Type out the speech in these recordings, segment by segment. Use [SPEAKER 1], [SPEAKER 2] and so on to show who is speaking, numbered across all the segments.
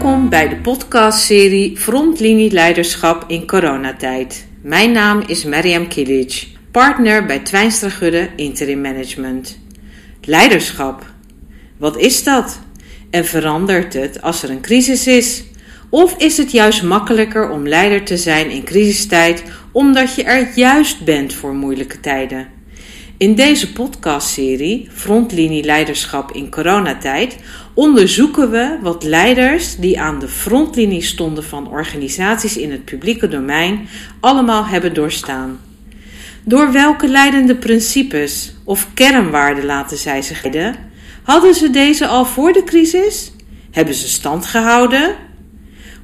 [SPEAKER 1] Welkom bij de podcastserie Frontlinie Leiderschap in coronatijd. Mijn naam is Mariam Kilic, partner bij Twijnstra Gudde Interim Management. Leiderschap. Wat is dat? En verandert het als er een crisis is? Of is het juist makkelijker om leider te zijn in crisistijd omdat je er juist bent voor moeilijke tijden? In deze podcastserie Frontlinie Leiderschap in coronatijd onderzoeken we wat leiders die aan de frontlinie stonden van organisaties in het publieke domein allemaal hebben doorstaan. Door welke leidende principes of kernwaarden laten zij zich leiden? Hadden ze deze al voor de crisis? Hebben ze stand gehouden?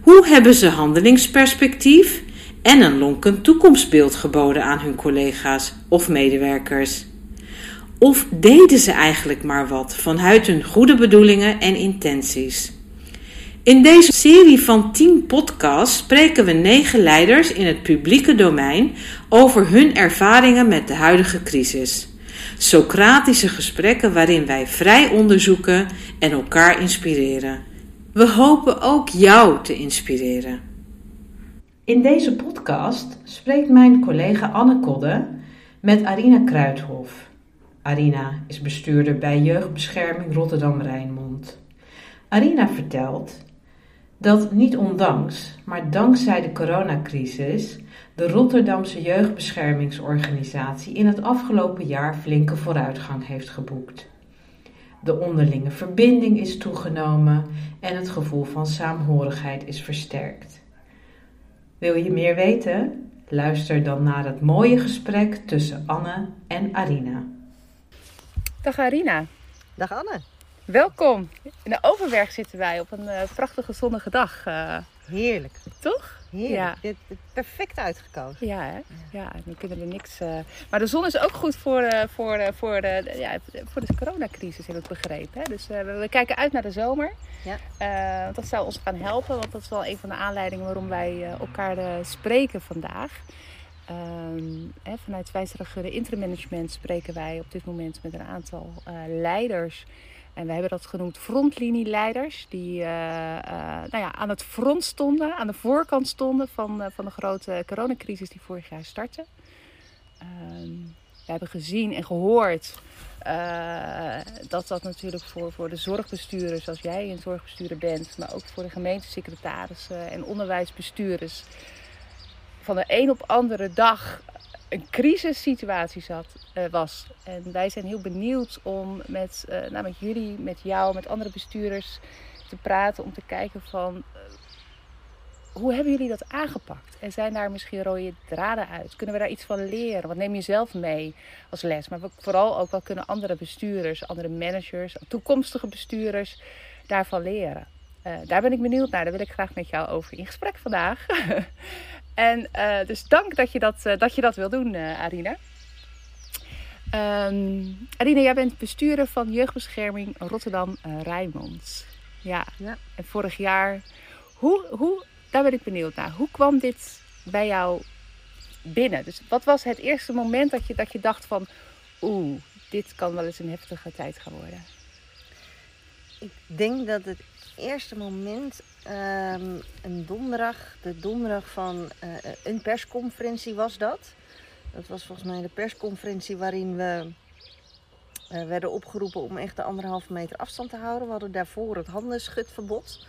[SPEAKER 1] Hoe hebben ze handelingsperspectief en een lonkend toekomstbeeld geboden aan hun collega's of medewerkers? Of deden ze eigenlijk maar wat vanuit hun goede bedoelingen en intenties? In deze serie van 10 podcasts spreken we negen leiders in het publieke domein over hun ervaringen met de huidige crisis. Socratische gesprekken waarin wij vrij onderzoeken en elkaar inspireren. We hopen ook jou te inspireren. In deze podcast spreekt mijn collega Anne Kodde met Arina Kruithof. Arina is bestuurder bij Jeugdbescherming Rotterdam-Rijnmond. Arina vertelt dat niet ondanks, maar dankzij de coronacrisis de Rotterdamse Jeugdbeschermingsorganisatie in het afgelopen jaar flinke vooruitgang heeft geboekt. De onderlinge verbinding is toegenomen en het gevoel van saamhorigheid is versterkt. Wil je meer weten? Luister dan naar het mooie gesprek tussen Anne en Arina.
[SPEAKER 2] Dag Arina.
[SPEAKER 3] Dag Anne.
[SPEAKER 2] Welkom. In de Overberg zitten wij op een uh, prachtige zonnige dag. Uh,
[SPEAKER 3] Heerlijk.
[SPEAKER 2] Toch?
[SPEAKER 3] Heerlijk. Ja. Perfect uitgekozen.
[SPEAKER 2] Ja, hè? ja. nu kunnen we niks. Uh... Maar de zon is ook goed voor, voor, voor, de, ja, voor de coronacrisis, heb ik begrepen. Hè? Dus we kijken uit naar de zomer. Ja. dat zou ons gaan helpen, want dat is wel een van de aanleidingen waarom wij elkaar spreken vandaag. Um, hè, vanuit Intermanagement spreken wij op dit moment met een aantal uh, leiders. En we hebben dat genoemd frontlinieleiders. Die uh, uh, nou ja, aan het front stonden, aan de voorkant stonden van, van de grote coronacrisis die vorig jaar startte. Um, we hebben gezien en gehoord dat dat natuurlijk voor, voor de zorgbestuurders, als jij een zorgbestuurder bent, maar ook voor de gemeentesecretarissen en onderwijsbestuurders van de een op andere dag een crisissituatie zat, uh, was. En wij zijn heel benieuwd om met, uh, jullie, met jou, met andere bestuurders te praten. Om te kijken van uh, hoe hebben jullie dat aangepakt? En zijn daar misschien rode draden uit? Kunnen we daar iets van leren? Wat neem je zelf mee als les? Maar vooral ook wat kunnen andere bestuurders, andere managers, toekomstige bestuurders daarvan leren? daar ben ik benieuwd naar. Daar wil ik graag met jou over in gesprek vandaag. En uh, dus dank dat je dat, uh, dat, je dat wil doen, uh, Arina. Um, Arina, jij bent bestuurder van Jeugdbescherming Rotterdam-Rijnmond. Ja. ja. En vorig jaar, hoe, hoe, daar ben ik benieuwd naar. Hoe kwam dit bij jou binnen? Dus wat was het eerste moment dat je, dat je dacht van... Oeh, dit kan wel eens een heftige tijd gaan worden?
[SPEAKER 3] Ik denk dat het eerste moment ehm, een donderdag, de donderdag van uh, een persconferentie was dat. Dat was volgens mij de persconferentie waarin we uh, werden opgeroepen om echt de anderhalve meter afstand te houden. We hadden daarvoor het handenschutverbod.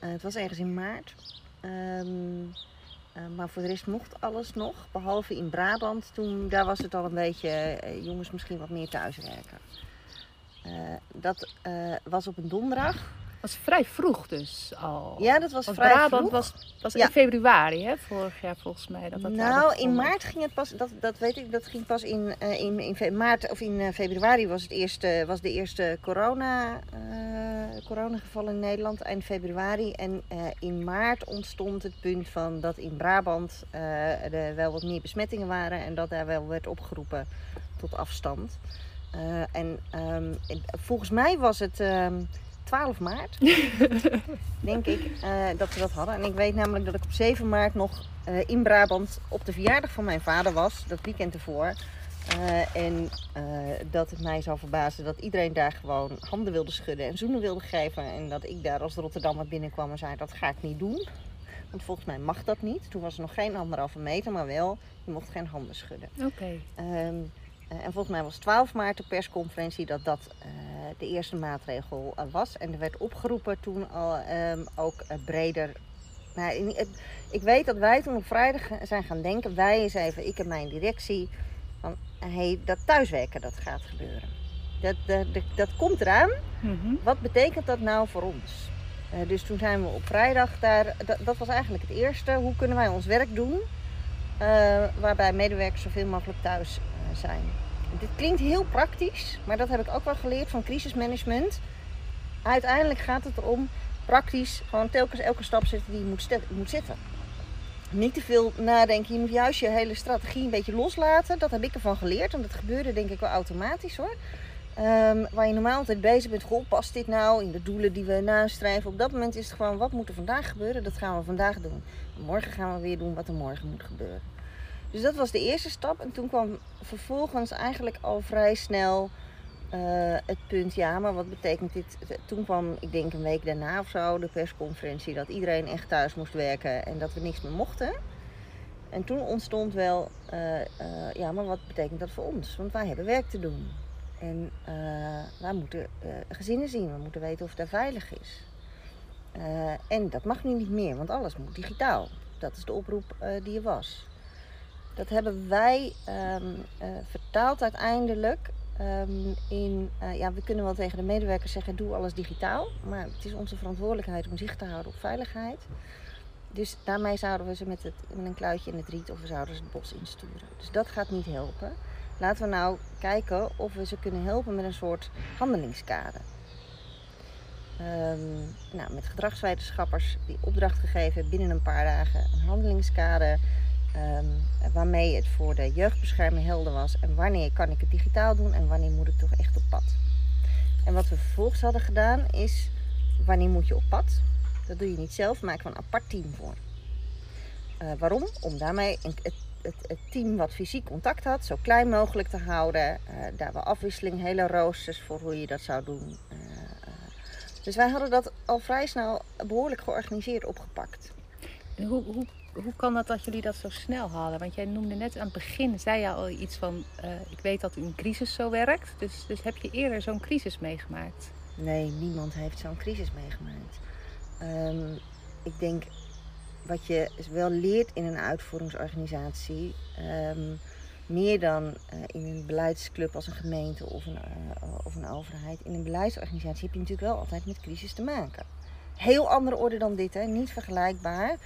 [SPEAKER 3] Uh, het was ergens in maart. Um, maar voor de rest mocht alles nog, behalve in Brabant. Toen, daar was het al een beetje, jongens, misschien wat meer thuiswerken. dat was op een donderdag
[SPEAKER 2] was vrij vroeg dus al.
[SPEAKER 3] Ja, dat was vrij Brabant vroeg.
[SPEAKER 2] was, was in februari, hè, vorig jaar volgens mij. Dat dat
[SPEAKER 3] nou, in maart ging het pas, dat, dat weet ik, dat ging pas in, uh, in, in maart of in uh, februari was, het eerste, was de eerste corona, uh, coronageval in Nederland, eind februari. En in maart ontstond het punt van dat in Brabant er wel wat meer besmettingen waren en dat daar wel werd opgeroepen tot afstand. en um, volgens mij was het. Um, 12 maart, denk ik, uh, dat we dat hadden. En ik weet namelijk dat ik op 7 maart nog uh, in Brabant op de verjaardag van mijn vader was, dat weekend ervoor. Eh, en dat het mij zou verbazen dat iedereen daar gewoon handen wilde schudden en zoenen wilde geven. En dat ik daar als Rotterdammer binnenkwam en zei: Dat ga ik niet doen. Want volgens mij mag dat niet. Toen was er nog geen anderhalve meter, maar wel, je mocht geen handen schudden.
[SPEAKER 2] Oké.
[SPEAKER 3] Ehm, en volgens mij was 12 maart de persconferentie dat dat de eerste maatregel was. En er werd opgeroepen toen al ehm, ook breder nou, ik weet dat wij toen op vrijdag zijn gaan denken, wij eens even, ik en mijn directie, van hey, dat thuiswerken dat gaat gebeuren. Dat, dat, dat, komt eraan. Mhm. Wat betekent dat nou voor ons? Uh, dus toen zijn we op vrijdag daar, dat, was eigenlijk het eerste. Hoe kunnen wij ons werk doen? Uh, waarbij medewerkers zoveel mogelijk thuis zijn. Dit klinkt heel praktisch, maar dat heb ik ook wel geleerd van crisismanagement. Uiteindelijk gaat het erom praktisch gewoon telkens elke stap zetten die je moet, moet zetten. Niet te veel nadenken. Je moet juist je hele strategie een beetje loslaten. Dat heb ik ervan geleerd. En dat gebeurde denk ik wel automatisch hoor. Um, waar je normaal altijd bezig bent. Goh, past dit nou in de doelen die we nastreven? Op dat moment is het gewoon, wat moet er vandaag gebeuren? Dat gaan we vandaag doen. morgen gaan we weer doen wat er morgen moet gebeuren. Dus dat was de eerste stap. En toen kwam vervolgens eigenlijk al vrij snel uh, het punt, ja, maar wat betekent dit? Toen kwam, ik denk een week daarna of zo, de persconferentie dat iedereen echt thuis moest werken en dat we niks meer mochten. En toen ontstond wel, uh, uh, ja, maar wat betekent dat voor ons? Want wij hebben werk te doen. En wij moeten gezinnen zien, we moeten weten of het daar veilig is. en dat mag nu niet meer, want alles moet digitaal. Dat is de oproep die er was. Dat hebben wij um, vertaald uiteindelijk Um, in, uh, ja, we kunnen wel tegen de medewerkers zeggen: doe alles digitaal. Maar het is onze verantwoordelijkheid om zicht te houden op veiligheid. Dus daarmee zouden we ze met, het, met een kluitje in het riet of we zouden ze het bos insturen. Dus dat gaat niet helpen. Laten we nou kijken of we ze kunnen helpen met een soort handelingskader. Um, nou, met gedragswetenschappers die opdracht gegeven binnen een paar dagen een handelingskader Um, waarmee het voor de jeugdbescherming helder was. En wanneer kan ik het digitaal doen en wanneer moet ik toch echt op pad. En wat we vervolgens hadden gedaan is, wanneer moet je op pad? Dat doe je niet zelf, maak er een apart team voor. Uh, waarom? Om daarmee het, het, team wat fysiek contact had zo klein mogelijk te houden. Uh, daar we afwisseling, hele roosters voor hoe je dat zou doen. Uh, dus wij hadden dat al vrij snel behoorlijk georganiseerd opgepakt.
[SPEAKER 2] Hoe, hoe hoe kan dat dat jullie dat zo snel hadden? Want jij noemde net aan het begin, zei je al iets van, uh, ik weet dat een crisis zo werkt. Dus, dus heb je eerder zo'n crisis meegemaakt?
[SPEAKER 3] Nee, niemand heeft zo'n crisis meegemaakt. Um, ik denk, wat je wel leert in een uitvoeringsorganisatie, um, meer dan uh, in een beleidsclub als een gemeente of een, uh, of een overheid. In een beleidsorganisatie heb je natuurlijk wel altijd met crisis te maken. Heel andere orde dan dit, hè? niet vergelijkbaar.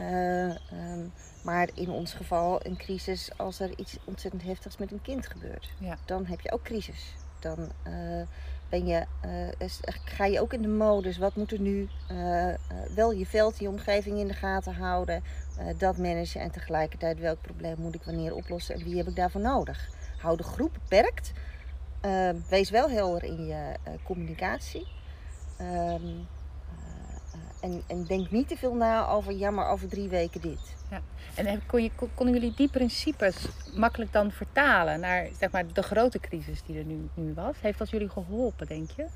[SPEAKER 3] Uh, um, maar in ons geval een crisis als er iets ontzettend heftigs met een kind gebeurt. Ja. Dan heb je ook crisis. Dan uh, ben je, uh, ga je ook in de modus. Wat moet er nu? wel je veld, je omgeving in de gaten houden. dat managen en tegelijkertijd welk probleem moet ik wanneer oplossen en wie heb ik daarvoor nodig? Hou de groep beperkt. wees wel helder in je communicatie. Ehm, en, en denk niet te veel na over, ja, maar over drie weken dit. Ja.
[SPEAKER 2] En kon je, konden jullie die principes makkelijk dan vertalen naar zeg maar, de grote crisis die er nu, nu was? Heeft dat jullie geholpen, denk je?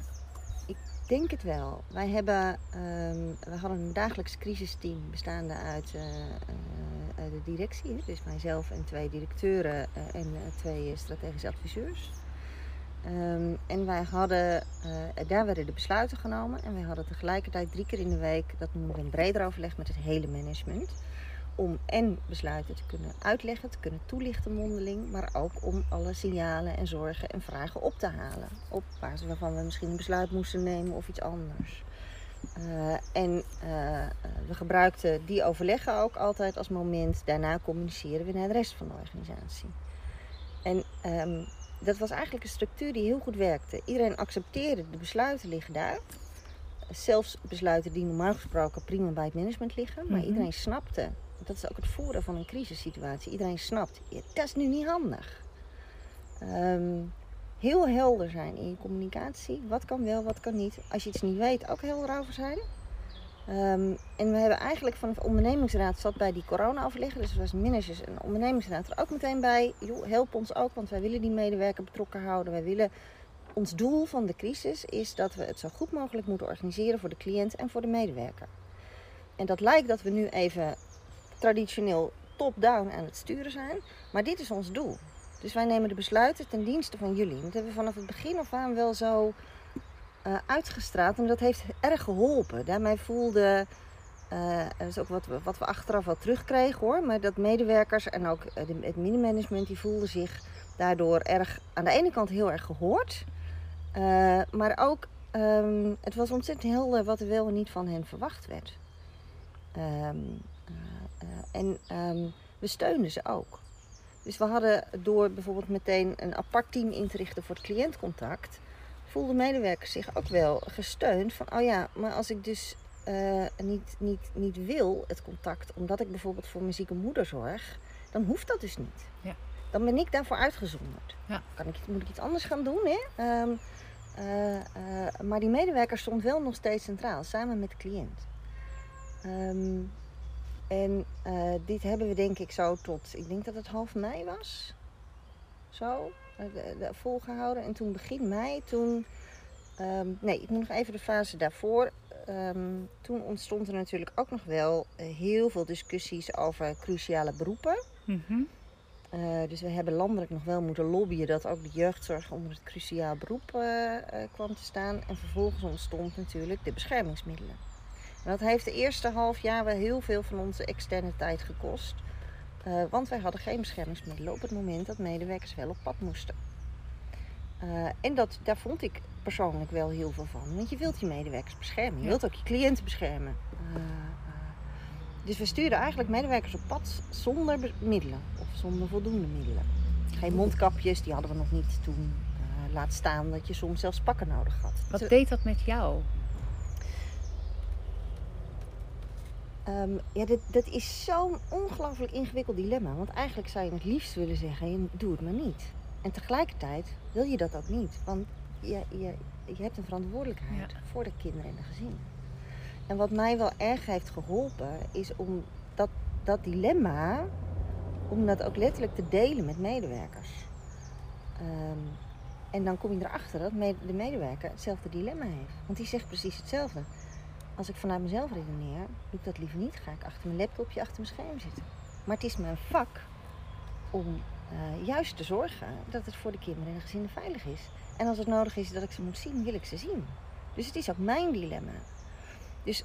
[SPEAKER 3] Ik denk het wel. Wij hebben, um, we hadden een dagelijks crisisteam bestaande uit, uh, uh, de directie. Dus mijzelf en twee directeuren uh, en twee strategische adviseurs. Um, en wij hadden, uh, daar werden de besluiten genomen. En wij hadden tegelijkertijd drie keer in de week, dat noemen we een breder overleg met het hele management. Om en besluiten te kunnen uitleggen, te kunnen toelichten mondeling. Maar ook om alle signalen en zorgen en vragen op te halen. Op basis waarvan we misschien een besluit moesten nemen of iets anders. Uh, en uh, we gebruikten die overleggen ook altijd als moment. Daarna communiceren we naar de rest van de organisatie. En um, dat was eigenlijk een structuur die heel goed werkte. Iedereen accepteerde, de besluiten liggen daar. Zelfs besluiten die normaal gesproken prima bij het management liggen. Maar mhm. iedereen snapte, dat is ook het voordeel van een crisissituatie. Iedereen snapt, ja, dat is nu niet handig. Um, heel helder zijn in je communicatie. Wat kan wel, wat kan niet. Als je iets niet weet, ook helder over zijn. Ehm, en we hebben eigenlijk van de ondernemingsraad zat bij die corona-overlegger. Dus er was managers en de ondernemingsraad er ook meteen bij. Help ons ook, want wij willen die medewerker betrokken houden. Wij willen... Ons doel van de crisis is dat we het zo goed mogelijk moeten organiseren voor de cliënt en voor de medewerker. En dat lijkt dat we nu even traditioneel top-down aan het sturen zijn. Maar dit is ons doel. Dus wij nemen de besluiten ten dienste van jullie. Dat hebben we vanaf het begin af aan wel zo uh, uitgestraald. En dat heeft erg geholpen. Daarmee voelde, dat is ook wat we, wat we achteraf wel terugkregen hoor. Maar dat medewerkers en ook het mini-management die voelden zich daardoor erg, aan de ene kant heel erg gehoord. Maar ook, um, het was ontzettend helder wat er wel en niet van hen verwacht werd. Um, en um, we steunden ze ook. Dus we hadden door bijvoorbeeld meteen een apart team in te richten voor het cliëntcontact, voelden medewerkers zich ook wel gesteund van, oh ja, maar als ik dus uh, niet, niet, niet wil, het contact, omdat ik bijvoorbeeld voor mijn zieke moeder zorg, dan hoeft dat dus niet. Ja. Dan ben ik daarvoor uitgezonderd. Ja. Kan ik, moet ik iets anders gaan doen, hè? Um, uh, uh, maar die medewerker stond wel nog steeds centraal, samen met de cliënt. Um, en dit hebben we denk ik zo tot, ik denk dat het half mei was. Zo, volgehouden. En toen begin mei, toen, um, nee, ik moet nog even de fase daarvoor. Um, toen ontstond er natuurlijk ook nog wel uh, heel veel discussies over cruciale beroepen. Mm -hmm. dus we hebben landelijk nog wel moeten lobbyen dat ook de jeugdzorg onder het cruciaal beroep kwam te staan. En vervolgens ontstond natuurlijk de beschermingsmiddelen. En dat heeft de eerste half jaar wel heel veel van onze externe tijd gekost. Uh, want wij hadden geen beschermingsmiddelen op het moment dat medewerkers wel op pad moesten. Uh, en dat, daar vond ik persoonlijk wel heel veel van. Want je wilt je medewerkers beschermen. Je wilt ook je cliënten beschermen. Uh, dus we stuurden eigenlijk medewerkers op pad zonder middelen. Of zonder voldoende middelen. Geen mondkapjes, die hadden we nog niet toen. laat staan dat je soms zelfs pakken nodig had.
[SPEAKER 2] Wat deed dat met jou?
[SPEAKER 3] Um, ja, dit, dat is zo'n ongelooflijk ingewikkeld dilemma. Want eigenlijk zou je het liefst willen zeggen, doe het maar niet. En tegelijkertijd wil je dat ook niet. Want je, je, je hebt een verantwoordelijkheid ja. voor de kinderen en de gezinnen. En wat mij wel erg heeft geholpen, is om dat, dat dilemma, om dat ook letterlijk te delen met medewerkers. Um, en dan kom je erachter dat de medewerker hetzelfde dilemma heeft. Want die zegt precies hetzelfde als ik vanuit mezelf redeneer, doe ik dat liever niet. Ga ik achter mijn laptopje, achter mijn scherm zitten. Maar het is mijn vak om uh, juist te zorgen dat het voor de kinderen en de gezinnen veilig is. En als het nodig is dat ik ze moet zien, wil ik ze zien. Dus het is ook mijn dilemma. Dus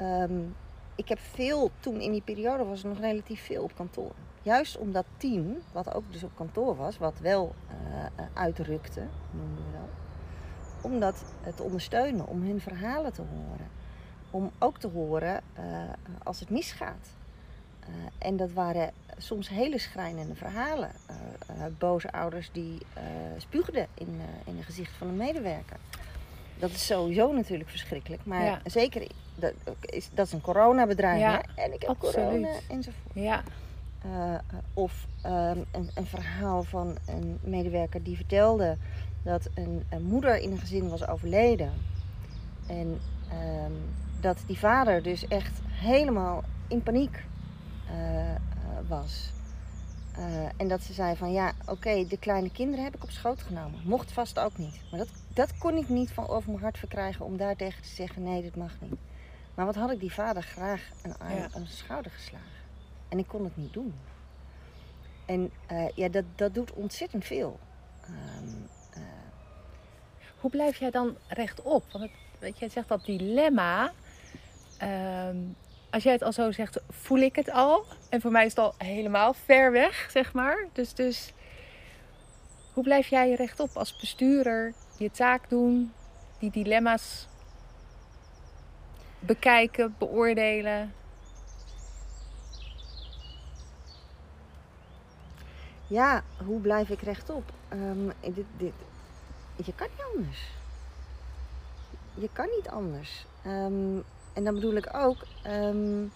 [SPEAKER 3] um, ik heb veel, toen in die periode was er nog relatief veel op kantoor. Juist om dat team, wat ook dus op kantoor was, wat wel uh, uitrukte, noemen we dat. Om dat te ondersteunen, om hun verhalen te horen om ook te horen uh, als het misgaat. Uh, en dat waren soms hele schrijnende verhalen. Uh, boze ouders die spuugden in, in het gezicht van een medewerker. Dat is sowieso natuurlijk verschrikkelijk. Maar ja. zeker, dat is, dat is een coronabedrijf. Ja, en ik heb absoluut. corona enzovoort. Ja. of um, een, een, verhaal van een medewerker die vertelde dat een, een moeder in een gezin was overleden. En um, dat die vader dus echt helemaal in paniek uh, uh, was. Uh, en dat ze zei van ja, oké, okay, de kleine kinderen heb ik op schoot genomen. Mocht vast ook niet. Maar dat, dat kon ik niet van over mijn hart verkrijgen om daar tegen te zeggen nee, dit mag niet. Maar wat had ik die vader graag een arm ja. aan zijn schouder geslagen. En ik kon het niet doen. En ja, dat, dat doet ontzettend veel. Um,
[SPEAKER 2] Hoe blijf jij dan rechtop? Want het, weet je, je zegt dat dilemma Um, als jij het al zo zegt, voel ik het al. En voor mij is het al helemaal ver weg, zeg maar. Dus, dus hoe blijf jij rechtop als bestuurder je taak doen, die dilemma's bekijken, beoordelen?
[SPEAKER 3] Ja, hoe blijf ik rechtop? Um, dit, dit, je kan niet anders. Je kan niet anders. Um, en dan bedoel ik ook, um,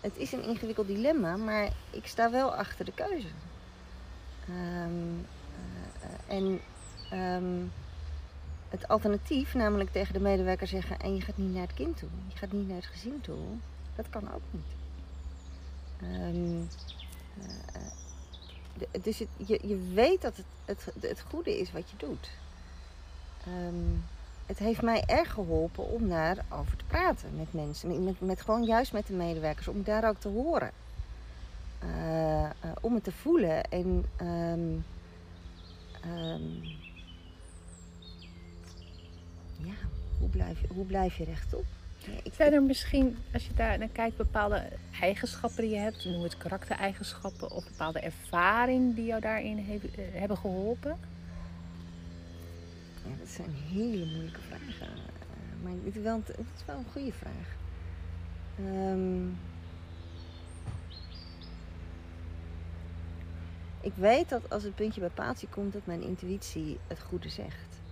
[SPEAKER 3] het is een ingewikkeld dilemma, maar ik sta wel achter de keuze. Um, uh, en um, het alternatief, namelijk tegen de medewerker zeggen: en je gaat niet naar het kind toe, je gaat niet naar het gezin toe, dat kan ook niet. Ehm, uh, dus je, je weet dat het, het, het goede is wat je doet. Het heeft mij erg geholpen om daarover te praten met mensen. Met, met, gewoon juist met de medewerkers, om daar ook te horen. Uh, uh, om het te voelen en um, um, ja, hoe blijf, je, hoe blijf je rechtop?
[SPEAKER 2] Zijn er misschien, als je daar naar kijkt, bepaalde eigenschappen die je hebt, noem het karaktereigenschappen of bepaalde ervaring die jou daarin heeft, uh, hebben geholpen?
[SPEAKER 3] Ja, dat zijn hele moeilijke vragen. Uh, maar het is, wel, is wel een goede vraag. Um, ik weet dat als het puntje bij paaltje komt, dat mijn intuïtie het goede zegt.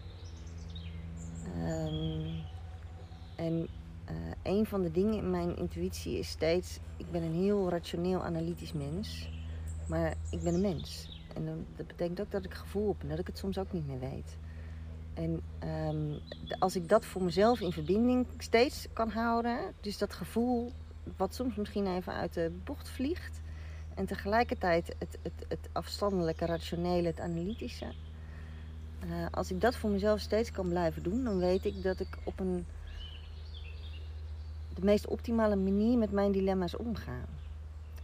[SPEAKER 3] Um, en uh, een van de dingen in mijn intuïtie is steeds: ik ben een heel rationeel, analytisch mens, maar ik ben een mens. En dat betekent ook dat ik gevoel heb en dat ik het soms ook niet meer weet. En um, als ik dat voor mezelf in verbinding steeds kan houden, dus dat gevoel wat soms misschien even uit de bocht vliegt, en tegelijkertijd het, het, het afstandelijke, rationele, het analytische. Uh, als ik dat voor mezelf steeds kan blijven doen, dan weet ik dat ik op een de meest optimale manier met mijn dilemma's omgaan.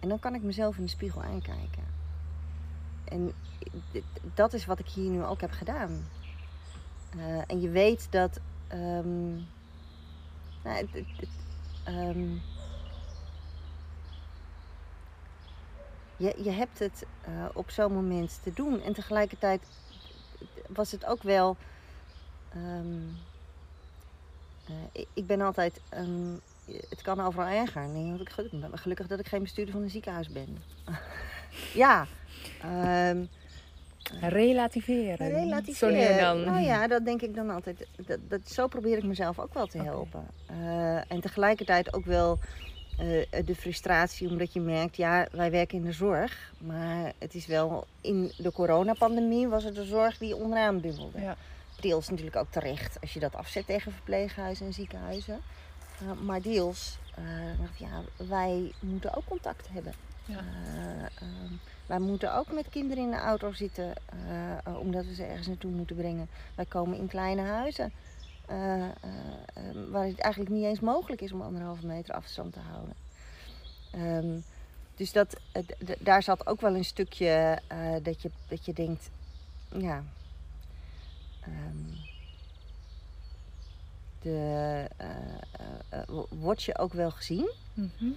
[SPEAKER 3] En dan kan ik mezelf in de spiegel aankijken. En dat is wat ik hier nu ook heb gedaan. Uh, en je weet dat. Um, nou, um, je, je hebt het uh, op zo'n moment te doen. En tegelijkertijd was het ook wel. Um, uh, ik ben altijd het kan overal erger. Nee, want ik gelukkig, gelukkig dat ik geen bestuurder van een ziekenhuis ben. ja. Um,
[SPEAKER 2] relativeren.
[SPEAKER 3] Relativeren. Dan. Nou ja, dat denk ik dan altijd. Dat, dat, zo probeer ik mezelf ook wel te helpen. Okay. Uh, en tegelijkertijd ook wel uh, de frustratie, omdat je merkt, ja, wij werken in de zorg. Maar het is wel, in de coronapandemie was het de zorg die onderaan bubbelde. Ja. Deels natuurlijk ook terecht als je dat afzet tegen verpleeghuizen en ziekenhuizen. Uh, maar deels, ja, wij moeten ook contact hebben. Ja. Uh, wij moeten ook met kinderen in de auto zitten, omdat we ze ergens naartoe moeten brengen. Wij komen in kleine huizen, waar het eigenlijk niet eens mogelijk is om anderhalve meter afstand te houden. Um, dus dat, daar zat ook wel een stukje dat, je, dat je denkt, ja. Um, de, word je ook wel gezien. Mm.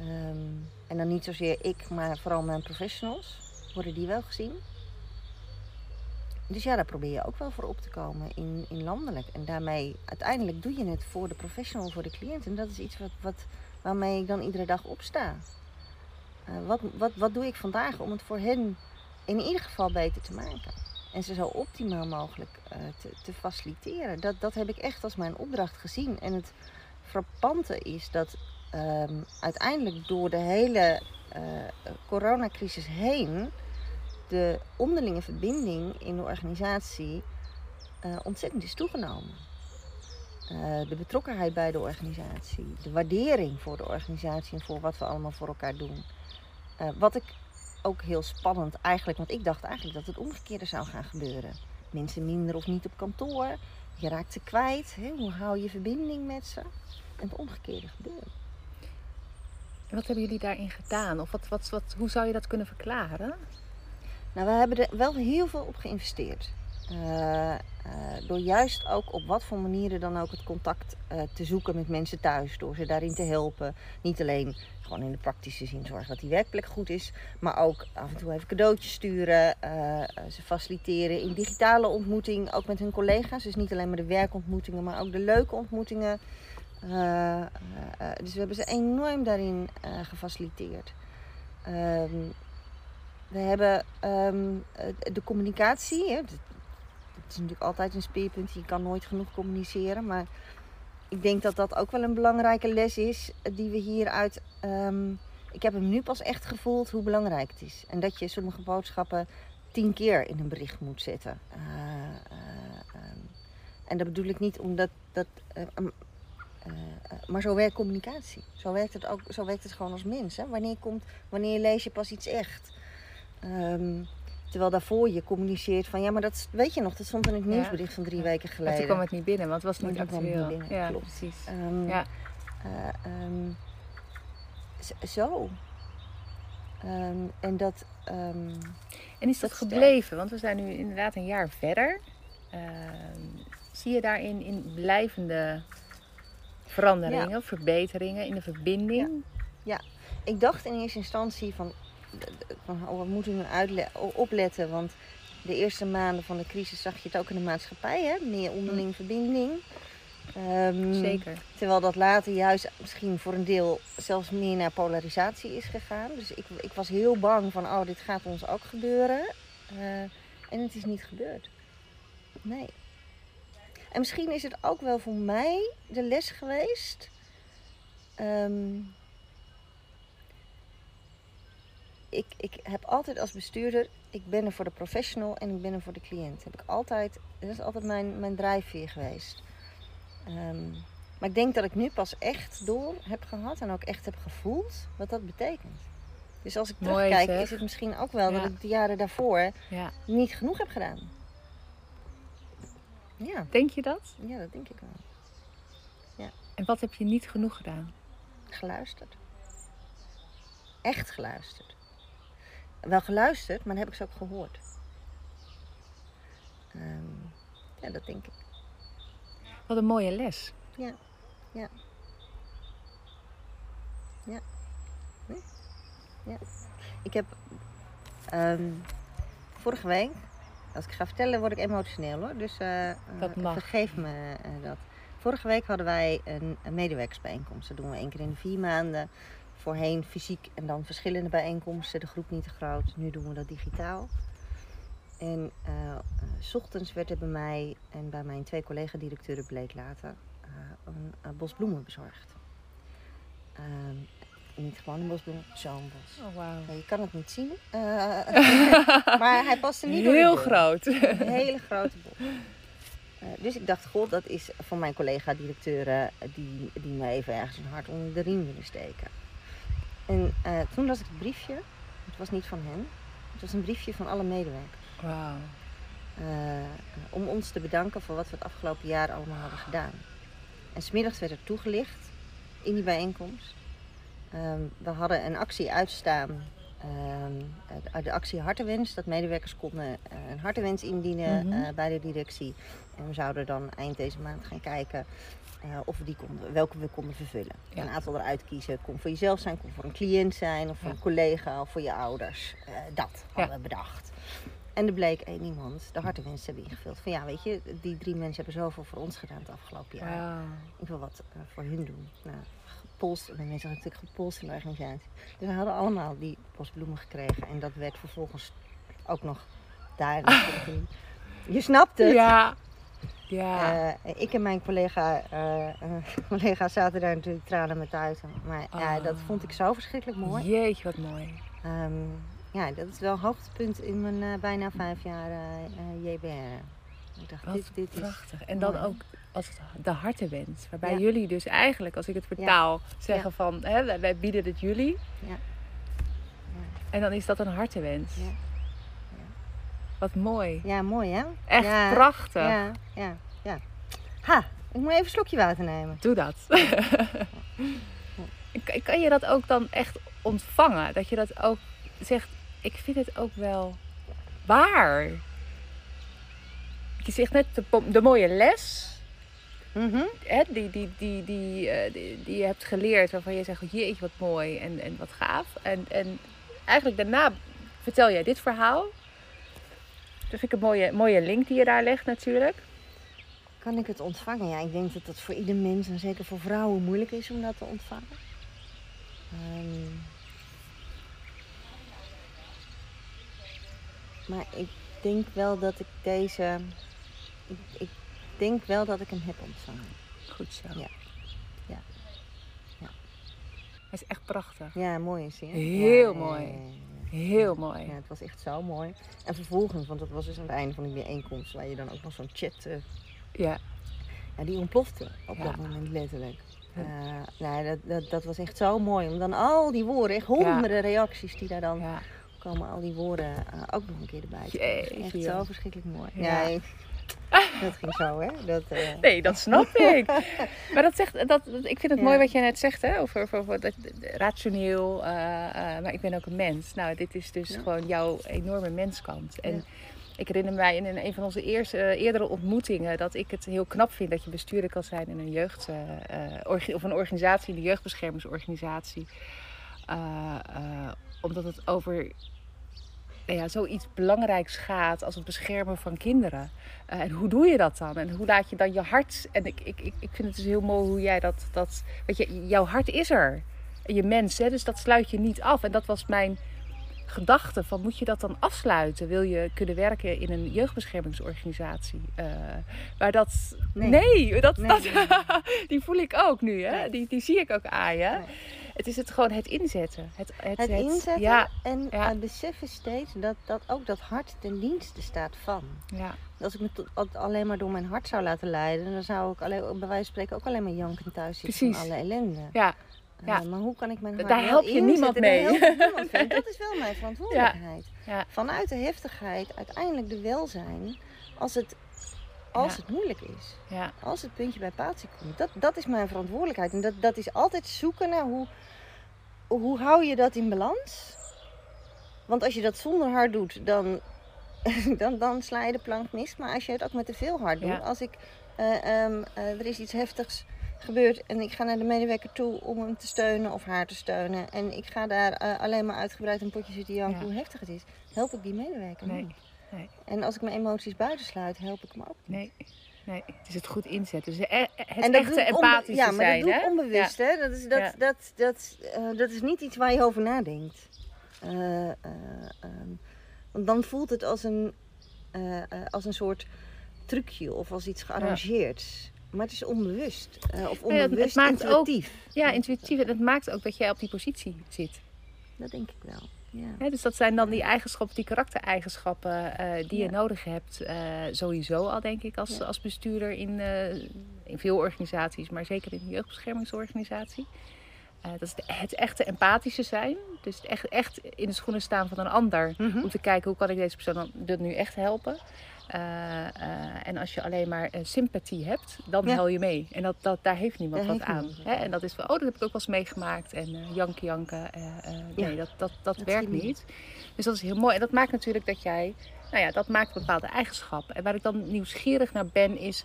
[SPEAKER 3] Um, en dan niet zozeer ik, maar vooral mijn professionals. Worden die wel gezien? Dus ja, daar probeer je ook wel voor op te komen in, in landelijk. En daarmee, uiteindelijk doe je het voor de professional, voor de cliënt. En dat is iets wat, wat, waarmee ik dan iedere dag opsta. Uh, wat, wat, wat doe ik vandaag om het voor hen in ieder geval beter te maken? en ze zo optimaal mogelijk te, te, faciliteren. Dat, dat heb ik echt als mijn opdracht gezien. En het frappante is dat um, uiteindelijk door de hele uh, coronacrisis heen de onderlinge verbinding in de organisatie uh, ontzettend is toegenomen. de betrokkenheid bij de organisatie, de waardering voor de organisatie en voor wat we allemaal voor elkaar doen. wat ik ook heel spannend eigenlijk, want ik dacht eigenlijk dat het omgekeerde zou gaan gebeuren. Mensen minder of niet op kantoor, je raakt ze kwijt. Hè? Hoe hou je verbinding met ze? En het omgekeerde gebeurt.
[SPEAKER 2] Wat hebben jullie daarin gedaan? Of wat, wat, wat, hoe zou je dat kunnen verklaren?
[SPEAKER 3] Nou, we hebben er wel heel veel op geïnvesteerd. Uh, uh, door juist ook op wat voor manieren dan ook het contact uh, te zoeken met mensen thuis. Door ze daarin te helpen. Niet alleen gewoon in de praktische zin zorgen dat die werkplek goed is. Maar ook af en toe even cadeautjes sturen. ze faciliteren in digitale ontmoeting. Ook met hun collega's. Dus niet alleen maar de werkontmoetingen, maar ook de leuke ontmoetingen. Dus we hebben ze enorm daarin gefaciliteerd. Ehm, we hebben um, de communicatie. Het is natuurlijk altijd een speerpunt. Je kan nooit genoeg communiceren. Maar ik denk dat dat ook wel een belangrijke les is. Eh, die we hieruit. Um, ik heb hem nu pas echt gevoeld hoe belangrijk het is. En dat je sommige boodschappen tien keer in een bericht moet zetten. En dat bedoel ik niet omdat dat. Eh, eh, maar zo werkt communicatie. Zo werkt het ook. Zo werkt het gewoon als mens. Hè? Wanneer, komt, wanneer lees je pas iets echt? Ehm, terwijl daarvoor je communiceert van ja, maar dat weet je nog, dat stond in het nieuwsbericht van drie
[SPEAKER 2] Ja.
[SPEAKER 3] weken
[SPEAKER 2] Maar
[SPEAKER 3] geleden.
[SPEAKER 2] toen kwam het niet binnen, want het was
[SPEAKER 3] Maar
[SPEAKER 2] niet
[SPEAKER 3] kwam
[SPEAKER 2] actueel.
[SPEAKER 3] niet binnen,
[SPEAKER 2] ja,
[SPEAKER 3] klopt.
[SPEAKER 2] precies.
[SPEAKER 3] Ehm,
[SPEAKER 2] Ja.
[SPEAKER 3] eh, ehm, zo. En dat.
[SPEAKER 2] En is dat
[SPEAKER 3] Dat sterk.
[SPEAKER 2] gebleven? Want we zijn nu inderdaad een jaar verder. Zie je daarin in blijvende veranderingen, verbeteringen in de verbinding?
[SPEAKER 3] ik dacht in eerste instantie van, van oh, we moeten nu uitle- opletten, want de eerste maanden van de crisis zag je het ook in de maatschappij, hè? meer onderling verbinding. Ehm,
[SPEAKER 2] Zeker.
[SPEAKER 3] Terwijl dat later juist misschien voor een deel zelfs meer naar polarisatie is gegaan. Dus ik, ik was heel bang van, oh, dit gaat ons ook gebeuren. Eh, en het is niet gebeurd. Nee. En misschien is het ook wel voor mij de les geweest. Ehm, ik, ik heb altijd als bestuurder, ik ben er voor de professional en ik ben er voor de cliënt. Heb ik altijd, dat is altijd mijn, mijn drijfveer geweest. Ehm, maar ik denk dat ik nu pas echt door heb gehad en ook echt heb gevoeld wat dat betekent. Dus als ik terugkijk, is het misschien ook wel dat ik de jaren daarvoor
[SPEAKER 2] Ja.
[SPEAKER 3] niet genoeg heb gedaan. Ja,
[SPEAKER 2] Denk je dat?
[SPEAKER 3] ja, dat denk ik wel.
[SPEAKER 2] En wat heb je niet genoeg gedaan?
[SPEAKER 3] Geluisterd. Echt geluisterd. Wel geluisterd, maar dan heb ik ze ook gehoord. Ehm, ja, dat denk ik.
[SPEAKER 2] Wat een mooie les.
[SPEAKER 3] Ik heb ehm, vorige week, als ik ga vertellen, word ik emotioneel hoor. Dus eh, eh, vergeef me eh, dat. Vorige week hadden wij een, een medewerkersbijeenkomst. Dat doen we één keer in de vier maanden. Voorheen fysiek en dan verschillende bijeenkomsten. De groep niet te groot. Nu doen we dat digitaal. En s ochtends werd er bij mij en bij mijn twee collega-directeuren bleek later een, bos bloemen bezorgd. Ehm, niet gewoon een bosbloem, zo'n bos.
[SPEAKER 2] Oh.
[SPEAKER 3] Ja, je kan het niet zien. eh, maar hij paste niet door
[SPEAKER 2] Heel groot.
[SPEAKER 3] Een hele grote bos. Eh, dus ik dacht, god, dat is van mijn collega-directeuren eh, die, die me even ergens een hart onder de riem willen steken. En toen las ik het briefje. Het was niet van hen. Het was een briefje van alle medewerkers.
[SPEAKER 2] Wauw.
[SPEAKER 3] om ons te bedanken voor wat we het afgelopen jaar allemaal hadden gedaan. En smiddags werd er toegelicht in die bijeenkomst. Ehm, we hadden een actie uitstaan, ehm, de- actie Hartenwens, dat medewerkers konden eh, een hartenwens indienen
[SPEAKER 2] Mhm.
[SPEAKER 3] eh, bij de directie. En we zouden dan eind deze maand gaan kijken eh, of we die konden, welke we konden vervullen.
[SPEAKER 2] Ja.
[SPEAKER 3] Een aantal eruit kiezen. Kon voor jezelf zijn, kon voor een cliënt zijn, of voor
[SPEAKER 2] Ja.
[SPEAKER 3] een collega of voor je ouders. Dat hadden we bedacht. En er bleek één iemand de hartenwens te hebben ingevuld. Van ja, weet je, die drie mensen hebben zoveel voor ons gedaan het afgelopen jaar.
[SPEAKER 2] Wauw.
[SPEAKER 3] Ik wil wat voor hun doen. Nou, gepolst, de mensen hadden natuurlijk gepolst in de organisatie. Dus we hadden allemaal die bosbloemen gekregen. En dat werd vervolgens ook nog daar. Je snapt het.
[SPEAKER 2] Ja. Ja.
[SPEAKER 3] Eh, ik en mijn collega, eh, eh, collega zaten daar natuurlijk tranen met uit. Maar ja,
[SPEAKER 2] Ah.
[SPEAKER 3] dat vond ik zo verschrikkelijk mooi.
[SPEAKER 2] Jeetje, wat mooi.
[SPEAKER 3] Ehm, ja, dat is wel een hoogtepunt in mijn bijna vijf jaar JBR. Ik dacht,
[SPEAKER 2] Wat
[SPEAKER 3] dit, dit is...
[SPEAKER 2] prachtig. En dan
[SPEAKER 3] mooi.
[SPEAKER 2] ook als de hartenwens. Waarbij
[SPEAKER 3] Ja.
[SPEAKER 2] jullie dus eigenlijk, als ik het vertaal, zeggen van hè, wij- bieden het jullie.
[SPEAKER 3] Ja.
[SPEAKER 2] En dan is dat een hartenwens.
[SPEAKER 3] Ja.
[SPEAKER 2] Wat mooi.
[SPEAKER 3] Ja, mooi hè?
[SPEAKER 2] Echt prachtig.
[SPEAKER 3] Ja, ja, ja. Ha, ik moet even een slokje water nemen.
[SPEAKER 2] Doe dat. kan, kan je dat ook dan echt ontvangen? Dat je dat ook zegt, ik vind het ook wel waar. Je zegt net de mooie les.
[SPEAKER 3] Mhm.
[SPEAKER 2] hè, die, die, die, die, eh, die, die je hebt geleerd, waarvan je zegt, jeetje, wat mooi en, en wat gaaf. En, en eigenlijk daarna vertel jij dit verhaal. Dat vind ik een mooie, mooie link die je daar legt natuurlijk.
[SPEAKER 3] Kan ik het ontvangen? Ja, ik denk dat dat voor ieder mens en zeker voor vrouwen moeilijk is om dat te ontvangen. Ehm, maar ik denk wel dat ik deze. Ik, ik denk wel dat ik hem heb ontvangen.
[SPEAKER 2] Goed zo.
[SPEAKER 3] Ja. Ja. Ja.
[SPEAKER 2] Hij is echt prachtig.
[SPEAKER 3] Ja, mooi is hij. hè?
[SPEAKER 2] Heel
[SPEAKER 3] Ja,
[SPEAKER 2] mooi. Heel mooi.
[SPEAKER 3] Ja, het was echt zo mooi. En vervolgens, want dat was dus aan het einde van die bijeenkomst, waar je dan ook nog zo'n chat eh,
[SPEAKER 2] Ja,
[SPEAKER 3] ja, die ontplofte op dat moment letterlijk. Eh, nou, dat, dat, dat was echt zo mooi. Om dan al die woorden, echt honderden reacties die daar dan komen, al die woorden eh, ook nog een keer erbij.
[SPEAKER 2] Jeetje,
[SPEAKER 3] Echt zo verschrikkelijk mooi.
[SPEAKER 2] Ja.
[SPEAKER 3] Dat ging zo, hè? Dat, eh,
[SPEAKER 2] Nee, dat snap ik. Maar dat zegt, dat, ik vind het
[SPEAKER 3] Ja.
[SPEAKER 2] mooi wat jij net zegt, hè? Over, over, over dat, rationeel, eh, eh, maar ik ben ook een mens. Nou, dit is dus
[SPEAKER 3] Ja.
[SPEAKER 2] gewoon jouw enorme menskant. En
[SPEAKER 3] Ja.
[SPEAKER 2] ik herinner mij in een, een van onze eerste, eh, eerdere ontmoetingen dat ik het heel knap vind dat je bestuurder kan zijn in een jeugd, eh, eh, of een organisatie, een jeugdbeschermingsorganisatie. Eh, eh, omdat het over nou ja, zoiets belangrijks gaat als het beschermen van kinderen. Eh, en hoe doe je dat dan? En hoe laat je dan je hart... En ik, ik, ik, ik vind het dus heel mooi hoe jij dat... dat weet je, jouw hart is er. En je mens, hè, dus dat sluit je niet af. En dat was mijn gedachte van moet je dat dan afsluiten? Wil je kunnen werken in een jeugdbeschermingsorganisatie? Eh maar dat...
[SPEAKER 3] Nee.
[SPEAKER 2] Nee, dat,
[SPEAKER 3] Nee,
[SPEAKER 2] dat,
[SPEAKER 3] nee,
[SPEAKER 2] die voel ik ook nu. Hè? Die, die zie ik ook aan je. Het is het gewoon het inzetten. Het, het,
[SPEAKER 3] het inzetten
[SPEAKER 2] Ja,
[SPEAKER 3] en
[SPEAKER 2] ja.
[SPEAKER 3] eh, beseffen steeds dat, dat ook dat hart ten dienste staat van.
[SPEAKER 2] ja,
[SPEAKER 3] Als ik me tot- alleen maar door mijn hart zou laten leiden, dan zou ik alleen, bij wijze van spreken ook alleen maar jankend thuis zitten
[SPEAKER 2] Precies.
[SPEAKER 3] van alle ellende.
[SPEAKER 2] ja.
[SPEAKER 3] Eh,
[SPEAKER 2] Ja.
[SPEAKER 3] maar hoe kan ik mijn hart
[SPEAKER 2] Daar help je niemand mee.
[SPEAKER 3] niemand. Dat is wel mijn verantwoordelijkheid.
[SPEAKER 2] Ja.
[SPEAKER 3] Vanuit de heftigheid uiteindelijk de welzijn als het, als
[SPEAKER 2] Ja.
[SPEAKER 3] het moeilijk is.
[SPEAKER 2] ja.
[SPEAKER 3] Als het puntje bij paaltje komt. Dat, dat is mijn verantwoordelijkheid. En dat, dat is altijd zoeken naar hoe, hoe hou je dat in balans. Want als je dat zonder hard doet, dan, dan, dan sla je de plank mis. Maar als je het ook met te veel hard doet.
[SPEAKER 2] Ja.
[SPEAKER 3] Als ik, eh, ehm, eh, er is iets heftigs gebeurd en ik ga naar de medewerker toe om hem te steunen of haar te steunen. En ik ga daar eh, alleen maar uitgebreid een potje zitten janken
[SPEAKER 2] Ja.
[SPEAKER 3] hoe heftig het is. Help ik die medewerker
[SPEAKER 2] Nee.
[SPEAKER 3] niet.
[SPEAKER 2] Nee.
[SPEAKER 3] En als ik mijn emoties buitensluit, help ik hem ook niet.
[SPEAKER 2] Nee, nee, het is het goed inzetten. Dus e- het
[SPEAKER 3] En dat
[SPEAKER 2] echte empathische
[SPEAKER 3] Ja, maar
[SPEAKER 2] zijn,
[SPEAKER 3] dat doe ik onbewust, hè. Dat is, dat,
[SPEAKER 2] Ja.
[SPEAKER 3] dat, dat, eh, dat is niet iets waar je over nadenkt. Eh, eh, ehm, want dan voelt het als een, eh, eh, als een soort trucje of als iets gearrangeerd. Maar het is onbewust. eh, of
[SPEAKER 2] het
[SPEAKER 3] onbewust
[SPEAKER 2] maakt
[SPEAKER 3] intuïtief.
[SPEAKER 2] Ja, ja, intuïtief. En het maakt ook dat jij op die positie zit.
[SPEAKER 3] Dat denk ik wel. Ja.
[SPEAKER 2] Dus dat zijn dan die eigenschappen, die karaktereigenschappen eh, die je nodig hebt. eh, sowieso al, denk ik, als, als bestuurder in, eh, in veel organisaties, maar zeker in een jeugdbeschermingsorganisatie. Dat is de- het echte empathische zijn. Dus het echt, echt in de schoenen staan van een ander.
[SPEAKER 3] Mhm.
[SPEAKER 2] Om te kijken hoe kan ik deze persoon dan dit nu echt helpen. Eh, eh, en als je alleen maar eh, sympathie hebt, dan
[SPEAKER 3] Ja.
[SPEAKER 2] huil je mee. En dat, dat, daar heeft niemand
[SPEAKER 3] Daar
[SPEAKER 2] wat
[SPEAKER 3] heeft
[SPEAKER 2] aan.
[SPEAKER 3] niemand
[SPEAKER 2] Hè? En dat is van, oh, dat heb ik ook wel eens meegemaakt. En janken, janken.
[SPEAKER 3] Ja.
[SPEAKER 2] Nee, dat, dat, dat,
[SPEAKER 3] Dat
[SPEAKER 2] werkt
[SPEAKER 3] niet.
[SPEAKER 2] niet. Dus dat is heel mooi. En dat maakt natuurlijk dat jij, nou ja, dat maakt bepaalde eigenschappen. En waar ik dan nieuwsgierig naar ben, is.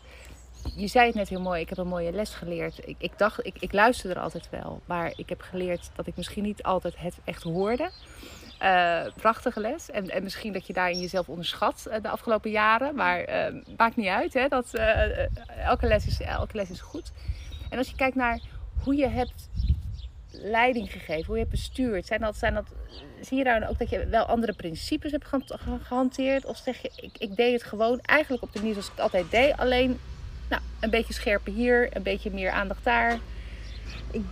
[SPEAKER 2] Je zei het net heel mooi, ik heb een mooie les geleerd. Ik, ik dacht, ik, ik luisterde er altijd wel. Maar ik heb geleerd dat ik misschien niet altijd het echt hoorde. Eh, prachtige les. En, en misschien dat je daarin jezelf onderschat eh, de afgelopen jaren. Maar eh, maakt niet uit. Hè? Dat, elke, les is, elke les is goed. En als je kijkt naar hoe je hebt leiding gegeven, hoe je hebt bestuurd. Zijn dat, zijn dat, zie je daar ook dat je wel andere principes hebt gehan- ge- gehanteerd? Of zeg je, ik, ik deed het gewoon eigenlijk op de manier zoals ik het altijd deed. Alleen nou, een beetje scherper hier, een beetje meer aandacht daar.
[SPEAKER 3] Ik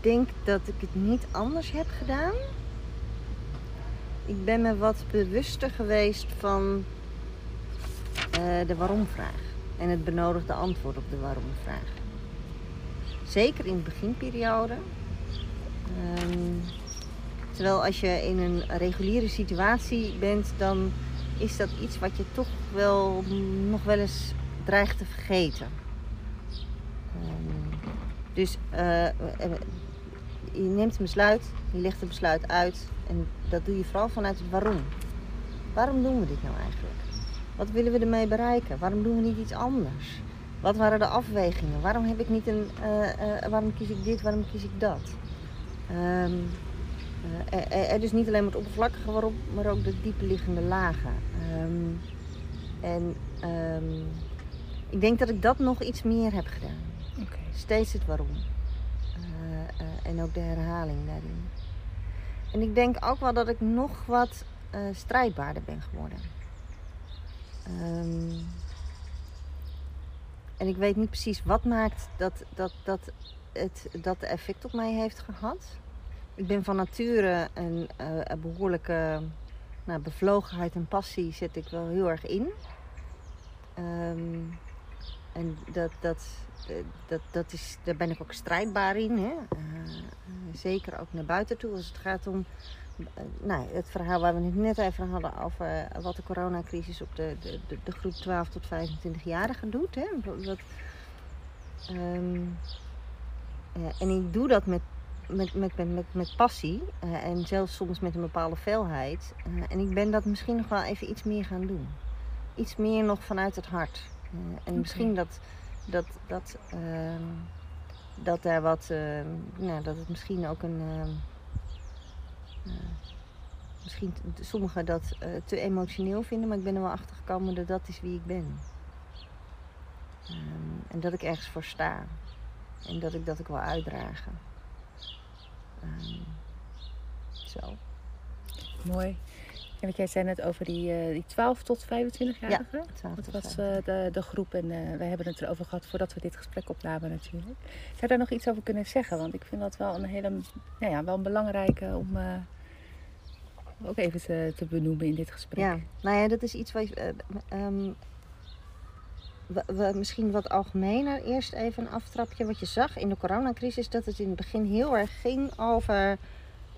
[SPEAKER 3] denk dat ik het niet anders heb gedaan. Ik ben me wat bewuster geweest van eh, de waarom-vraag. En het benodigde antwoord op de waarom-vraag. Zeker in de beginperiode. Ehm, terwijl als je in een reguliere situatie bent, dan is dat iets wat je toch wel nog wel eens dreigt te vergeten. Ehm, dus eh, eh, je neemt een besluit, je legt het besluit uit en dat doe je vooral vanuit het waarom. Waarom doen we dit nou eigenlijk? Wat willen we ermee bereiken? Waarom doen we niet iets anders? Wat waren de afwegingen? Waarom heb ik niet een, eh, eh, waarom kies ik dit, waarom kies ik dat? Eh, er- dus niet alleen maar het oppervlakkige waarom, maar ook de diepe liggende lagen. Ehm, en ehm, ik denk dat ik dat nog iets meer heb gedaan. Steeds het waarom. En ook de herhaling daarin. En ik denk ook wel dat ik nog wat eh, strijdbaarder ben geworden. Ehm, en ik weet niet precies wat maakt dat, dat, dat het dat effect op mij heeft gehad. Ik ben van nature een, eh, een behoorlijke nou, bevlogenheid en passie zet ik wel heel erg in. Ehm, en dat, dat, dat, dat is, daar ben ik ook strijdbaar in. Hè? Zeker ook naar buiten toe als het gaat om nou, het verhaal waar we het net even hadden over wat de coronacrisis op de, de, de, groep 12 tot 25-jarigen doet. Hè? Dat, ehm, en ik doe dat met, met, met, met, met, passie uh, en zelfs soms met een bepaalde felheid. Uh, en ik ben dat misschien nog wel even iets meer gaan doen. Iets meer nog vanuit het hart. Uh, en okay. misschien dat, dat, dat, ehm, dat daar wat, ehm, nou, dat het misschien ook een uh, misschien sommigen dat te emotioneel vinden, maar ik ben er wel achter gekomen dat dat is wie ik ben. Um, en dat ik ergens voor sta. En dat ik dat ik wil uitdragen. Um, zo.
[SPEAKER 2] Mooi. En wat jij zei net over die, uh, die 12 tot 25-jarigen.
[SPEAKER 3] Ja, 12
[SPEAKER 2] dat was uh, de, de groep en uh, we hebben het erover gehad voordat we dit gesprek opnamen natuurlijk. Zou je daar nog iets over kunnen zeggen? Want ik vind dat wel een hele, nou ja, wel een belangrijke om ook even te, te, benoemen in dit gesprek.
[SPEAKER 3] Ja, nou ja, dat is iets wat um, we, we, misschien wat algemener. Eerst even een aftrapje. Wat je zag in de coronacrisis, dat het in het begin heel erg ging over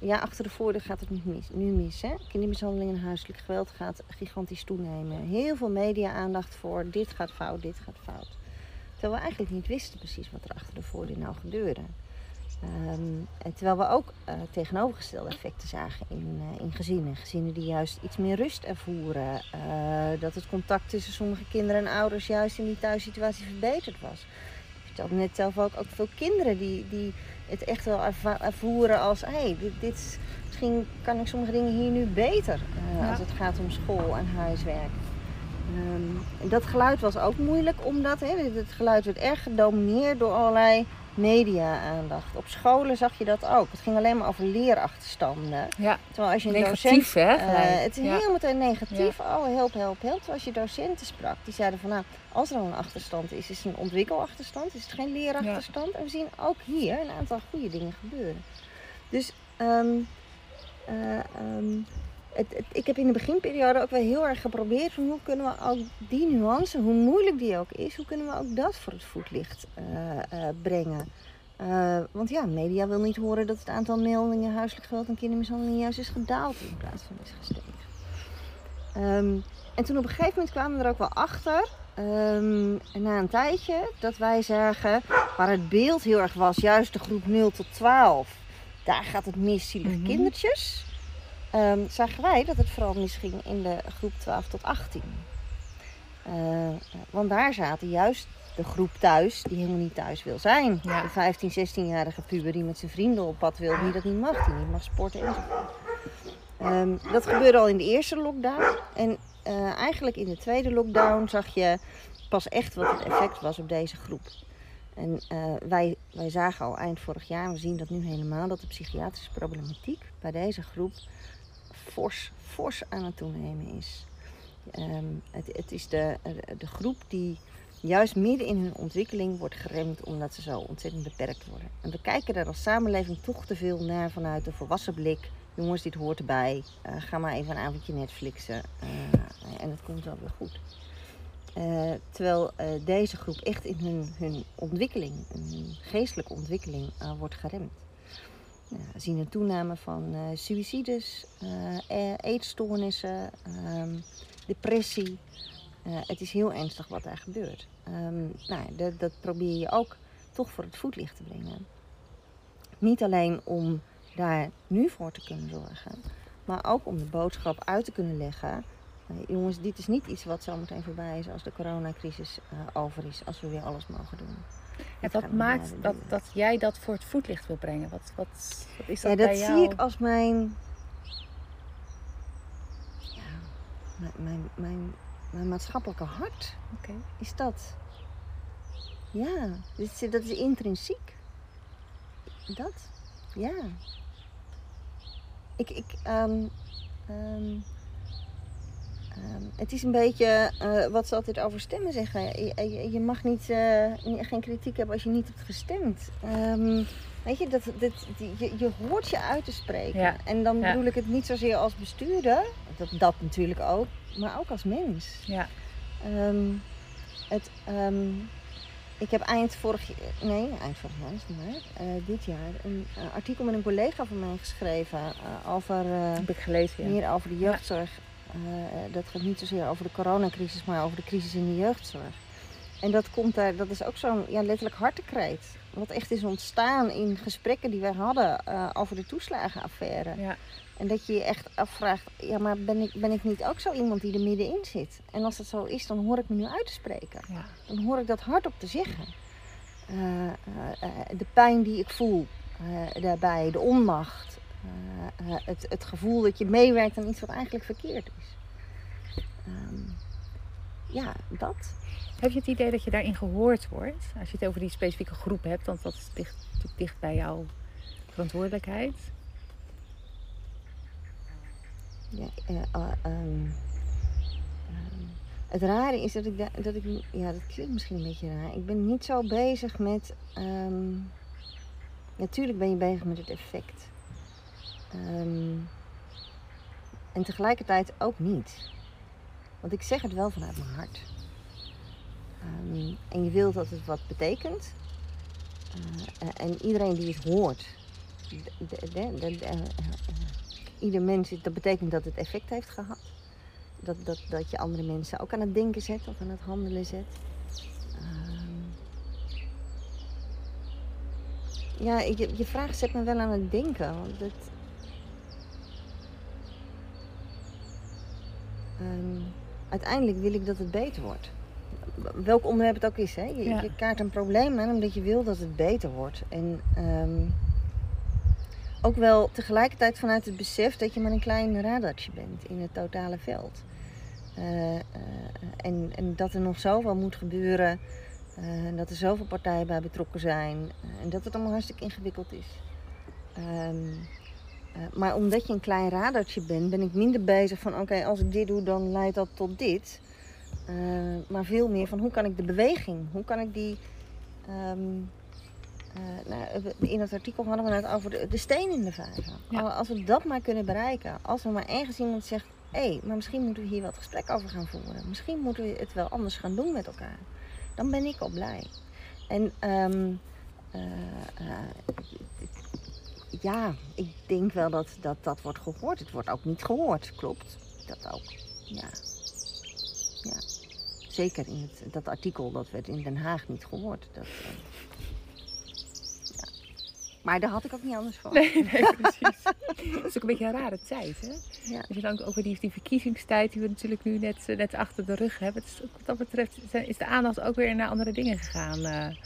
[SPEAKER 3] ja, achter de voordeur gaat het nu mis. Nu mis hè? Kindermishandeling en huiselijk geweld gaat gigantisch toenemen. Heel veel media-aandacht voor dit gaat fout, dit gaat fout. Terwijl we eigenlijk niet wisten precies wat er achter de voordeur nou gebeurde. Um, terwijl we ook uh, tegenovergestelde effecten zagen in, uh, in gezinnen. Gezinnen die juist iets meer rust ervoeren. Uh, dat het contact tussen sommige kinderen en ouders juist in die thuissituatie verbeterd was. Ik vertelde net zelf ook, ook veel kinderen die, die het echt wel ervoeren als... hé, hey, dit, dit, misschien kan ik sommige dingen hier nu beter ja. als het gaat om school en huiswerk. Um, en dat geluid was ook moeilijk, omdat hè, het geluid werd erg gedomineerd door allerlei media-aandacht. Op scholen zag je dat ook. Het ging alleen maar over leerachterstanden.
[SPEAKER 2] Ja.
[SPEAKER 3] Terwijl als je een
[SPEAKER 2] negatief,
[SPEAKER 3] docent,
[SPEAKER 2] hè?
[SPEAKER 3] Uh, het is ja. heel meteen negatief. Ja. Oh, help, help, help. Terwijl als je docenten sprak, die zeiden van nou, als er al een achterstand is, is het een ontwikkelachterstand, is het geen leerachterstand. Ja. En we zien ook hier een aantal goede dingen gebeuren. Dus um, uh, um, het, het, ik heb in de beginperiode ook wel heel erg geprobeerd van hoe kunnen we ook die nuance, hoe moeilijk die ook is, hoe kunnen we ook dat voor het voetlicht uh, uh, brengen. Uh, want ja, media wil niet horen dat het aantal meldingen huiselijk geweld en kindermishandeling juist is gedaald in plaats van is gestegen. Um, en toen op een gegeven moment kwamen we er ook wel achter, um, na een tijdje, dat wij zagen waar het beeld heel erg was, juist de groep 0 tot 12, daar gaat het mis zielige mm -hmm. kindertjes um, zagen wij dat het vooral misging in de groep 12 tot 18. Uh, want daar zaten juist de groep thuis die helemaal niet thuis wil zijn. Ja. De 15, 16-jarige puber die met zijn vrienden op pad wil, die dat niet mag, die niet mag sporten enzovoort. Um, dat gebeurde al in de eerste lockdown. En uh, eigenlijk in de tweede lockdown zag je pas echt wat het effect was op deze groep. En uh, wij, wij zagen al eind vorig jaar, we zien dat nu helemaal, dat de psychiatrische problematiek bij deze groep fors, fors aan het toenemen is. Um, het, het, is de, de groep die juist midden in hun ontwikkeling wordt geremd omdat ze zo ontzettend beperkt worden. En we kijken daar als samenleving toch te veel naar vanuit de volwassen blik. Jongens, dit hoort erbij. Uh, ga maar even een avondje Netflixen. Uh, en het komt wel weer goed. Uh, terwijl deze groep echt in hun, hun ontwikkeling, hun geestelijke ontwikkeling, wordt geremd. We zien een toename van uh, suïcides, uh, eetstoornissen, um, depressie. Uh, het is heel ernstig wat daar gebeurt. Um, nou, dat, dat probeer je ook toch voor het voetlicht te brengen. Niet alleen om daar nu voor te kunnen zorgen, maar ook om de boodschap uit te kunnen leggen. jongens, dit is niet iets wat zo meteen voorbij is als de coronacrisis over is, als we weer alles mogen doen.
[SPEAKER 2] En wat maakt dat, dat jij dat voor het voetlicht wil brengen? Wat, wat, wat is dat
[SPEAKER 3] ja, dat
[SPEAKER 2] bij jou?
[SPEAKER 3] zie ik als mijn, ja, mijn, mijn, mijn, mijn maatschappelijke hart.
[SPEAKER 2] Okay.
[SPEAKER 3] Is dat. Ja, dat is intrinsiek. Dat, ja. Ik, ik, um, um, Um, het is een beetje uh, wat ze altijd over stemmen zeggen. Je, je, je mag niet, uh, geen kritiek hebben als je niet hebt gestemd. Um, weet je, dat, dat, je, je hoort je uit te spreken.
[SPEAKER 2] Ja.
[SPEAKER 3] En dan
[SPEAKER 2] Ja.
[SPEAKER 3] bedoel ik het niet zozeer als bestuurder, dat, dat natuurlijk ook, maar ook als mens.
[SPEAKER 2] Ja.
[SPEAKER 3] Ehm, het, ehm, ik heb eind vorig jaar, nee, eind vorig jaar is het eh, dit jaar, een eh, artikel met een collega van mij geschreven eh, over, eh,
[SPEAKER 2] heb ik gelezen. Ja.
[SPEAKER 3] meer over de jeugdzorg. Eh, dat gaat niet zozeer over de coronacrisis, maar over de crisis in de jeugdzorg. En dat komt daar, dat is ook zo'n ja, letterlijk hartekreet. Wat echt is ontstaan in gesprekken die wij hadden eh, over de toeslagenaffaire.
[SPEAKER 2] Ja.
[SPEAKER 3] En dat je je echt afvraagt, ja, maar ben ik, ben ik niet ook zo iemand die er middenin zit? En als dat zo is, dan hoor ik me nu uit te spreken.
[SPEAKER 2] Ja.
[SPEAKER 3] Dan hoor ik dat hardop te zeggen. Eh, eh, eh, de pijn die ik voel eh, daarbij, de onmacht. Eh, eh, het, het gevoel dat je meewerkt aan iets wat eigenlijk verkeerd is. Ehm, ja, dat.
[SPEAKER 2] Heb je het idee dat je daarin gehoord wordt? Als je het over die specifieke groep hebt, want dat is dicht, natuurlijk dicht bij jouw verantwoordelijkheid.
[SPEAKER 3] Ja, eh, eh, ehm, ehm, het rare is dat ik, da- dat ik, ja, dat klinkt misschien een beetje raar. Ik ben niet zo bezig met, natuurlijk ben je bezig met het effect. Ehm, en tegelijkertijd ook niet. Want ik zeg het wel vanuit mijn hart. Ehm, en je wilt dat het wat betekent. Eh, en iedereen die het hoort, de, de, eh, ieder mens, dat betekent dat het effect heeft gehad. Dat, dat, dat je andere mensen ook aan het denken zet of aan het handelen zet. Ehm, ja, je, je vraag zet me wel aan het denken. Want het, Ehm, uiteindelijk wil ik dat het beter wordt. Welk onderwerp het ook is, hè? Je,
[SPEAKER 2] Ja.
[SPEAKER 3] je kaart een probleem aan omdat je wil dat het beter wordt. En ehm, ook wel tegelijkertijd vanuit het besef dat je maar een klein radartje bent in het totale veld. Eh, eh, en, en dat er nog zoveel moet gebeuren. eh, en dat er zoveel partijen bij betrokken zijn. en dat het allemaal hartstikke ingewikkeld is. Ehm, eh, maar omdat je een klein radartje bent, ben ik minder bezig van oké, als ik dit doe, dan leidt dat tot dit. Eh, maar veel meer van hoe kan ik de beweging, hoe kan ik die. ehm, eh, nou, in het artikel hadden we het over de, de steen in de vijver.
[SPEAKER 2] Ja.
[SPEAKER 3] Als we dat maar kunnen bereiken, als er maar ergens iemand zegt: hé, hey, maar misschien moeten we hier wat gesprek over gaan voeren. Misschien moeten we het wel anders gaan doen met elkaar. Dan ben ik al blij. En ehm, eh, eh, ja, ik denk wel dat, dat dat wordt gehoord. Het wordt ook niet gehoord, klopt. Dat ook. Ja. ja. Zeker in het, dat artikel, dat werd in Den Haag niet gehoord. Dat, eh, ja. Maar daar had ik ook niet anders van.
[SPEAKER 2] Nee, nee, precies. Het is ook een beetje een rare tijd, hè?
[SPEAKER 3] Ja.
[SPEAKER 2] Als je dan ook over die, die verkiezingstijd die we natuurlijk nu net, eh, net achter de rug hebben. Het is, wat dat betreft is de aandacht ook weer naar andere dingen gegaan. eh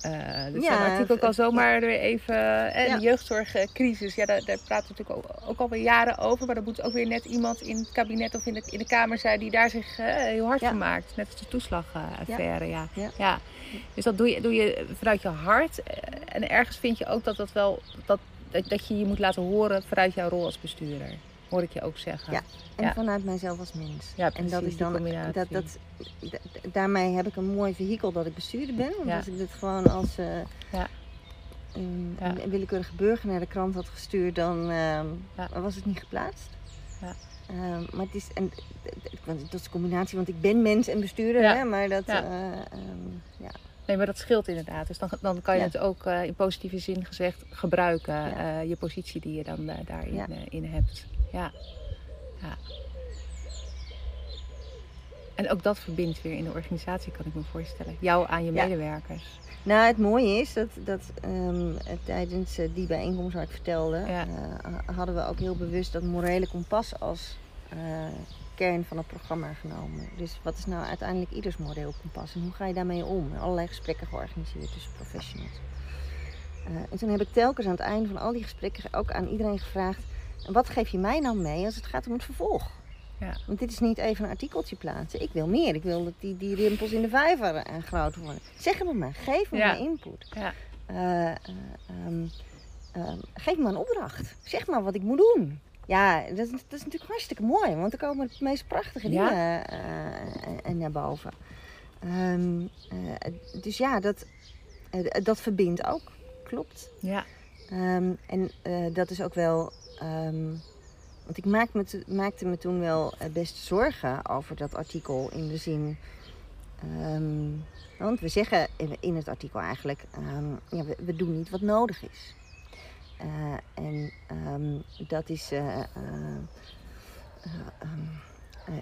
[SPEAKER 2] eh dus
[SPEAKER 3] Ja,
[SPEAKER 2] zo'n artikel kan
[SPEAKER 3] het-
[SPEAKER 2] zomaar weer even... En
[SPEAKER 3] Ja.
[SPEAKER 2] de jeugdzorgcrisis, ja, daar, daar praten we natuurlijk ook, ook alweer jaren over. Maar dan moet ook weer net iemand in het kabinet of in de, in de Kamer zijn die daar zich eh, heel hard
[SPEAKER 3] Ja.
[SPEAKER 2] voor maakt. Net als de toeslagaffaire, ja.
[SPEAKER 3] Ja.
[SPEAKER 2] Ja. Dus dat doe je, doe je vanuit je hart. Eh, En ergens vind je ook dat, dat, wel, dat, dat, dat je je moet laten horen vanuit jouw rol als bestuurder. Hoor ik je ook zeggen.
[SPEAKER 3] Ja. En
[SPEAKER 2] Ja.
[SPEAKER 3] vanuit mijzelf als mens.
[SPEAKER 2] Ja,
[SPEAKER 3] en dat is dan, dat, dat, daarmee heb ik een mooi vehikel dat ik bestuurder ben. Want
[SPEAKER 2] Ja.
[SPEAKER 3] als ik dit gewoon als eh,
[SPEAKER 2] Ja.
[SPEAKER 3] een,
[SPEAKER 2] Ja.
[SPEAKER 3] een willekeurige burger naar de krant had gestuurd, dan ehm,
[SPEAKER 2] Ja.
[SPEAKER 3] was het niet geplaatst.
[SPEAKER 2] Ja.
[SPEAKER 3] Ehm, maar het is, en, dat is een combinatie, want ik ben mens en bestuurder,
[SPEAKER 2] Ja.
[SPEAKER 3] hè, maar dat,
[SPEAKER 2] Ja.
[SPEAKER 3] eh, ehm, ja.
[SPEAKER 2] Nee, maar dat scheelt inderdaad. Dus dan, dan kan je
[SPEAKER 3] Ja.
[SPEAKER 2] het ook eh, in positieve zin gezegd gebruiken.
[SPEAKER 3] Ja.
[SPEAKER 2] je positie die je dan daarin
[SPEAKER 3] Ja.
[SPEAKER 2] in hebt. Ja. ja. En ook dat verbindt weer in de organisatie, kan ik me voorstellen. Jou aan je
[SPEAKER 3] Ja.
[SPEAKER 2] medewerkers.
[SPEAKER 3] Nou, het mooie is dat, dat ehm, eh, tijdens eh, die bijeenkomst waar ik vertelde,
[SPEAKER 2] Ja.
[SPEAKER 3] eh, hadden we ook heel bewust dat morele kompas als eh, kern van het programma genomen. Dus wat is nou uiteindelijk ieders moreel kompas en hoe ga je daarmee om? Allerlei gesprekken georganiseerd tussen professionals. En toen heb ik telkens aan het einde van al die gesprekken ook aan iedereen gevraagd: "En wat geef je mij nou mee als het gaat om het vervolg?
[SPEAKER 2] Ja.
[SPEAKER 3] Want dit is niet even een artikeltje plaatsen. Ik wil meer. Ik wil dat die, die rimpels in de vijver eh, groter worden. Zeg het me maar. Geef me
[SPEAKER 2] Ja.
[SPEAKER 3] maar input.
[SPEAKER 2] Ja.
[SPEAKER 3] Eh, eh, ehm, geef me een opdracht. Zeg maar wat ik moet doen. Ja, dat is, dat is natuurlijk hartstikke mooi. Want er komen de meest prachtige
[SPEAKER 2] Ja.
[SPEAKER 3] dingen eh, naar boven. Ehm, eh, dus ja, dat, dat verbindt ook. Klopt.
[SPEAKER 2] Ja.
[SPEAKER 3] Ehm, en dat is ook wel. Ehm, want ik maak me te- maakte me toen wel eh, best zorgen over dat artikel. In de zin. Ehm, want we zeggen in het artikel eigenlijk, um, ja, we, we, doen niet wat nodig is. Uh, en dat is uh,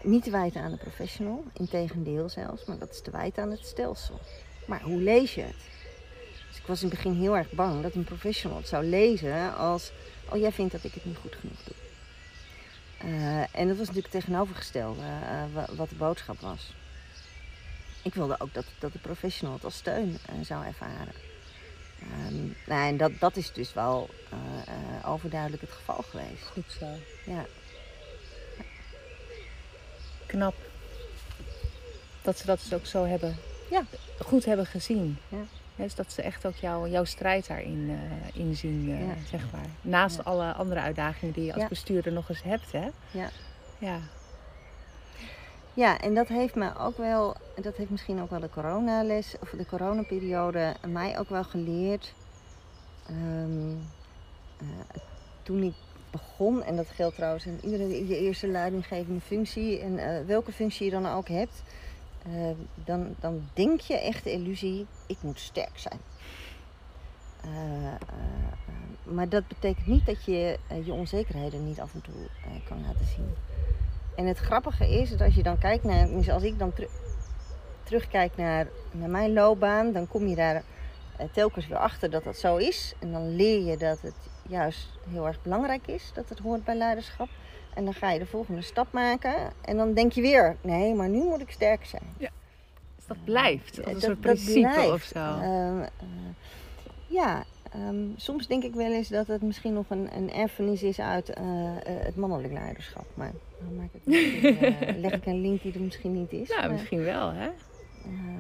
[SPEAKER 3] niet te wijten aan de professional, integendeel zelfs, maar dat is te wijten aan het stelsel. Maar hoe lees je het? Ik was in het begin heel erg bang dat een professional het zou lezen als: Oh, jij vindt dat ik het niet goed genoeg doe. en dat was natuurlijk tegenovergestelde wat de boodschap was ik wilde ook dat, dat de professional het als steun uh, zou ervaren. Um, nou, en dat, dat is dus wel overduidelijk het geval geweest.
[SPEAKER 2] Goed zo.
[SPEAKER 3] Ja.
[SPEAKER 2] Knap. Dat ze dat dus ook zo hebben.
[SPEAKER 3] Ja.
[SPEAKER 2] Goed hebben gezien.
[SPEAKER 3] Ja.
[SPEAKER 2] Dus dat ze echt ook jou, jouw strijd daarin inzien, ja. zeg maar. Naast ja. alle andere uitdagingen die je als bestuurder nog eens hebt, hè?
[SPEAKER 3] Ja.
[SPEAKER 2] Ja.
[SPEAKER 3] Ja, en dat heeft me ook wel, dat heeft misschien ook wel de coronales of de coronaperiode mij ook wel geleerd. Um, uh, toen ik begon, en dat geldt trouwens in iedere je eerste leidinggevende functie, en uh, welke functie je dan ook hebt, uh, dan, dan denk je echt de illusie, ik moet sterk zijn. maar dat betekent niet dat je je onzekerheden niet af en toe kan laten zien. En het grappige is dat als je dan kijkt naar, als ik dan terugkijk naar, naar mijn loopbaan, dan kom je daar telkens weer achter dat dat zo is. En dan leer je dat het juist heel erg belangrijk is, dat het hoort bij leiderschap. En dan ga je de volgende stap maken en dan denk je weer, nee, maar nu moet ik sterk zijn.
[SPEAKER 2] Ja. Dus dat blijft, als een dat, soort principe of zo.
[SPEAKER 3] Uh, uh, ja, Um, soms denk ik wel eens dat het misschien nog een, een erfenis is uit uh, uh, het mannelijk leiderschap. Maar dan maak ik leg ik een link die er misschien niet is.
[SPEAKER 2] Ja, misschien wel, hè?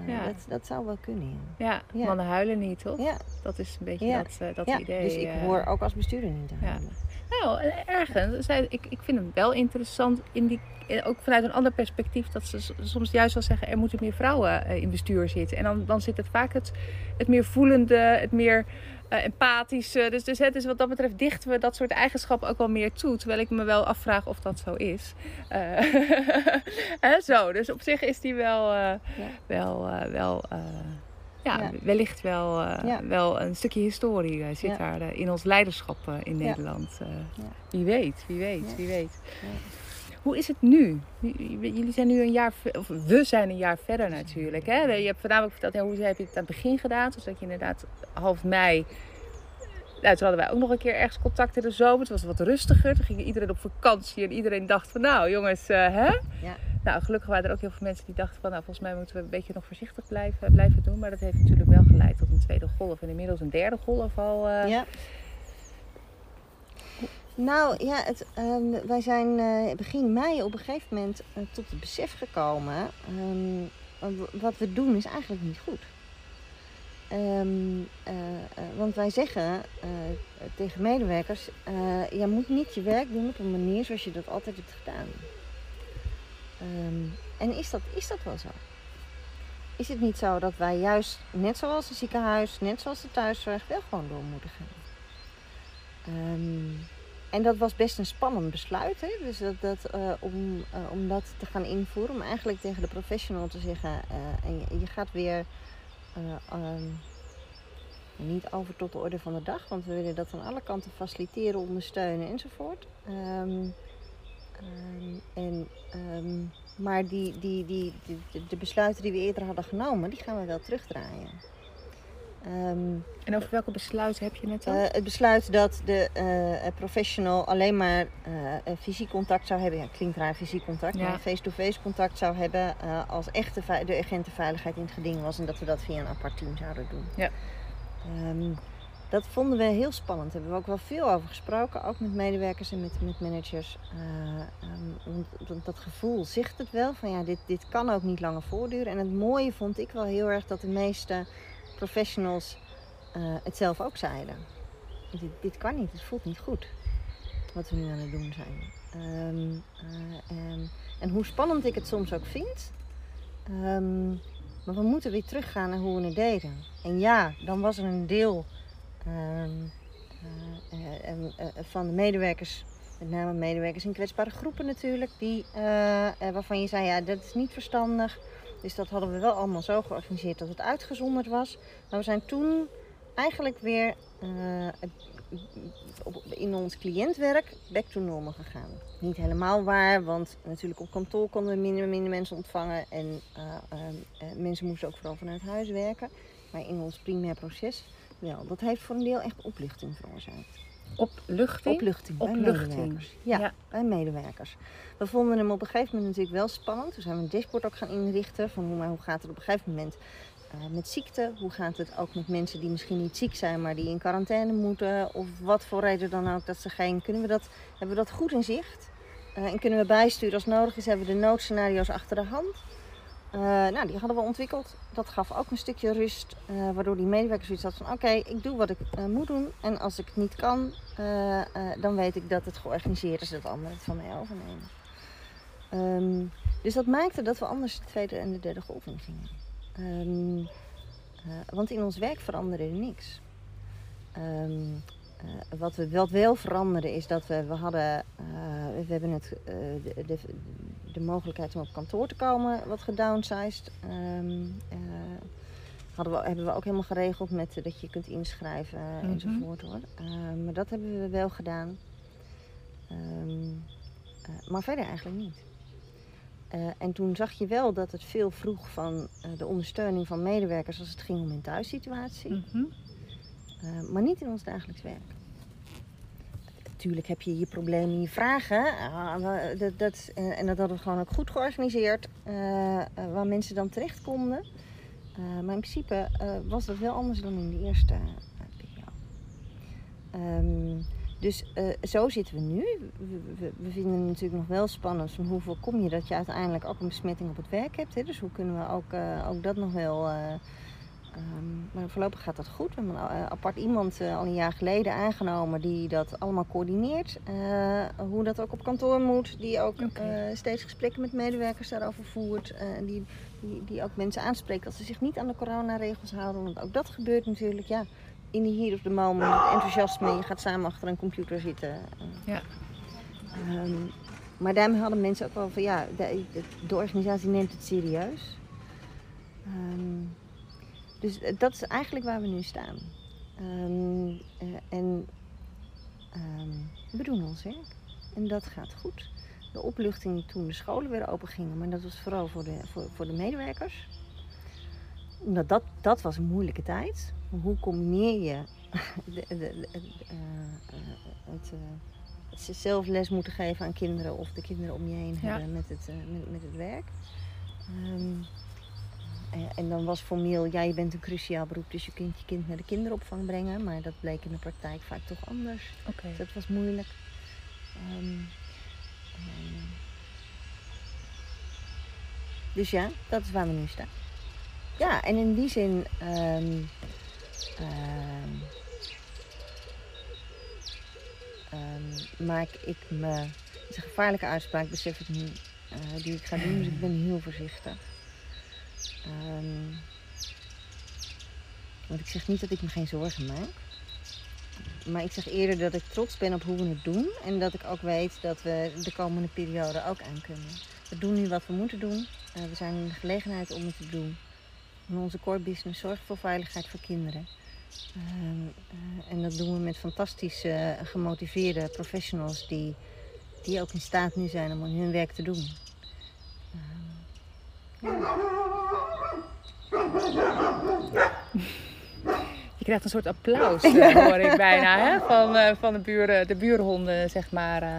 [SPEAKER 3] ja. dat, dat zou wel kunnen,
[SPEAKER 2] ja. ja. mannen huilen niet, toch?
[SPEAKER 3] Ja.
[SPEAKER 2] Dat is een beetje dat, dat idee.
[SPEAKER 3] Dus ik hoor ook als bestuurder niet huilen.
[SPEAKER 2] Nou, ergens. Ik, ik vind hem wel interessant, in die, ook vanuit een ander perspectief, dat ze soms juist wel zeggen: er moeten meer vrouwen in bestuur zitten. En dan, dan zit het vaak het, het meer voelende, het meer uh, empathisch. dus, dus het is wat dat betreft dichten we dat soort eigenschappen ook wel meer toe. Terwijl ik me wel afvraag of dat zo is. Uh, zo, dus op zich is die wel, uh, ja. wel, wel ja, ja, wellicht wel, ja. wel een stukje historie zit daar in ons leiderschap in Nederland. Wie weet, wie weet, wie weet. Hoe is het nu? Jullie zijn nu een jaar, of we zijn een jaar verder natuurlijk. Hè? Je hebt voornamelijk verteld, ja, hoe heb je het aan het begin gedaan? Dus dat je inderdaad half mei nou, toen hadden wij ook nog een keer ergens contact in de zomer. Het was wat rustiger. Toen ging iedereen op vakantie. En iedereen dacht van, nou jongens, uh, hè?
[SPEAKER 3] Ja.
[SPEAKER 2] Nou, gelukkig waren er ook heel veel mensen die dachten van... nou, volgens mij moeten we een beetje nog voorzichtig blijven, blijven doen. Maar dat heeft natuurlijk wel geleid tot een tweede golf. En inmiddels een derde golf al. Uh...
[SPEAKER 3] Ja. Nou ja, het, uh, wij zijn uh, begin mei op een gegeven moment tot het besef gekomen. Um, wat we doen is eigenlijk niet goed. Um, want wij zeggen tegen medewerkers: je moet niet je werk doen op een manier zoals je dat altijd hebt gedaan. Um, en is dat, is dat wel zo? Is het niet zo dat wij juist, net zoals het ziekenhuis, net zoals de thuiszorg, wel gewoon door moeten gaan? Um, en dat was best een spannend besluit. Hè? Dus dat, dat, om, om dat te gaan invoeren. Om eigenlijk tegen de professional te zeggen. En je, je, gaat weer um, niet over tot de orde van de dag. Want we willen dat aan alle kanten faciliteren, ondersteunen enzovoort. Um, um, en, maar die, die, die, die, de besluiten die we eerder hadden genomen, die gaan we wel terugdraaien.
[SPEAKER 2] Um, en over welke besluiten heb je het dan?
[SPEAKER 3] Uh, het besluit dat de uh, professional alleen maar uh, visiecontact zou hebben. Ja, klinkt raar visiecontact, ja. maar face-to-face contact zou hebben als echt de, de agentenveiligheid in het geding was. En dat we dat via een apart team zouden doen.
[SPEAKER 2] Ja.
[SPEAKER 3] Um, dat vonden we heel spannend. Daar hebben we ook wel veel over gesproken. Ook met medewerkers en met, met managers. Um, want dat gevoel zegt het wel. Van ja, dit, dit kan ook niet langer voortduren. En het mooie vond ik wel heel erg dat de meeste professionals uh, het zelf ook zeiden. Dit, dit, kan niet, het voelt niet goed wat we nu aan het doen zijn. Um, uh, en, hoe spannend ik het soms ook vind. Um, maar we moeten weer teruggaan naar hoe we het deden. En ja, dan was er een deel um, uh, van de medewerkers, met name medewerkers in kwetsbare groepen natuurlijk, die, waarvan je zei, ja, dat is niet verstandig Dus dat hadden we wel allemaal zo georganiseerd dat het uitgezonderd was. Maar we zijn toen eigenlijk weer uh, in ons cliëntwerk back to normal gegaan. Niet helemaal waar, want natuurlijk op kantoor konden we minder, mensen ontvangen. En mensen moesten ook vooral vanuit huis werken. Maar in ons primair proces wel. Dat heeft voor een deel echt opluchting veroorzaakt.
[SPEAKER 2] Opluchting?
[SPEAKER 3] Opluchting bij medewerkers. Ja, bij medewerkers. We vonden hem op een gegeven moment natuurlijk wel spannend. Toen zijn we een dashboard ook gaan inrichten. Van hoe, hoe gaat het op een gegeven moment uh, met ziekte? Hoe gaat het ook met mensen die misschien niet ziek zijn, maar die in quarantaine moeten? Of wat voor reden dan ook dat ze geen... Kunnen we dat, hebben we dat goed in zicht? Uh, en kunnen we bijsturen als nodig is? Hebben we de noodscenario's achter de hand? Uh, nou, die hadden we ontwikkeld. Dat gaf ook een stukje rust, uh, waardoor die medewerkers zoiets had van: oké, ik doe wat ik uh, moet doen. En als ik het niet kan, dan weet ik dat het georganiseerd is, dat anderen het van mij overnemen. Um, dus dat maakte dat we anders de tweede en de derde golf in gingen. Um, want in ons werk veranderde er niks. Um, wat, we, wel veranderde is dat we, we hadden, we hebben het, de, de, de, mogelijkheid om op kantoor te komen wat gedownsized. Um, hadden we, hebben we ook helemaal geregeld met dat je kunt inschrijven mm -hmm. enzovoort hoor. Ehm, maar dat hebben we wel gedaan. Um, maar verder eigenlijk niet. en toen zag je wel dat het veel vroeg van de ondersteuning van medewerkers als het ging om hun thuissituatie. Mm -hmm. Uh, maar niet in ons dagelijks werk. Natuurlijk heb je je problemen, je vragen. Uh, dat, dat, uh, en dat hadden we gewoon ook goed georganiseerd. waar mensen dan terecht konden. maar in principe was dat wel anders dan in de eerste periode. Um, dus zo zitten we nu. We, we, we, vinden het natuurlijk nog wel spannend van hoe voorkom je dat je uiteindelijk ook een besmetting op het werk hebt. Hè? Dus hoe kunnen we ook, ook dat nog wel Um, maar voorlopig gaat dat goed. We hebben een uh, apart iemand uh, al een jaar geleden aangenomen die dat allemaal coördineert. Uh, hoe dat ook op kantoor moet. Die ook okay. steeds gesprekken met medewerkers daarover voert. en die, die, die, ook mensen aanspreekt als ze zich niet aan de coronaregels houden. Want ook dat gebeurt natuurlijk. Ja, in de hier of de moment, het enthousiasme. Je gaat samen achter een computer zitten.
[SPEAKER 2] ja.
[SPEAKER 3] Um, maar daarmee hadden mensen ook wel van ja, de, de organisatie neemt het serieus. Um, dus eh, dat is eigenlijk waar we nu staan. Um, uh, en um, we doen ons werk. En dat gaat goed. De opluchting toen de scholen weer open gingen, maar dat was vooral voor de, voor, voor de medewerkers. Omdat dat, dat was een moeilijke tijd. Hoe combineer je de, de, de, uh, het, het zelf les moeten geven aan kinderen of de kinderen om je heen ja. hebben met het, met, met het werk? Um, en dan was formeel, ja, je bent een cruciaal beroep, dus je kunt je kind naar de kinderopvang brengen. Maar dat bleek in de praktijk vaak toch anders.
[SPEAKER 2] Okay.
[SPEAKER 3] Dus dat was moeilijk. Um, um, dus ja, dat is waar we nu staan. Ja, en in die zin um, maak ik me. Het is een gevaarlijke uitspraak, besef ik nu, uh, die ik ga doen, dus ik ben heel voorzichtig. Um, want ik zeg niet dat ik me geen zorgen maak. Maar ik zeg eerder dat ik trots ben op hoe we het doen. En dat ik ook weet dat we de komende periode ook aan kunnen. We doen nu wat we moeten doen. Uh, we zijn in de gelegenheid om het te doen. En onze core business zorgt voor veiligheid voor kinderen. Uh, uh, en dat doen we met fantastische, gemotiveerde professionals die, die ook in staat nu zijn om hun werk te doen.
[SPEAKER 2] Je krijgt een soort applaus, uh, hoor ik bijna, hè? Van, uh, van de, buren, de buurhonden, zeg maar. Uh.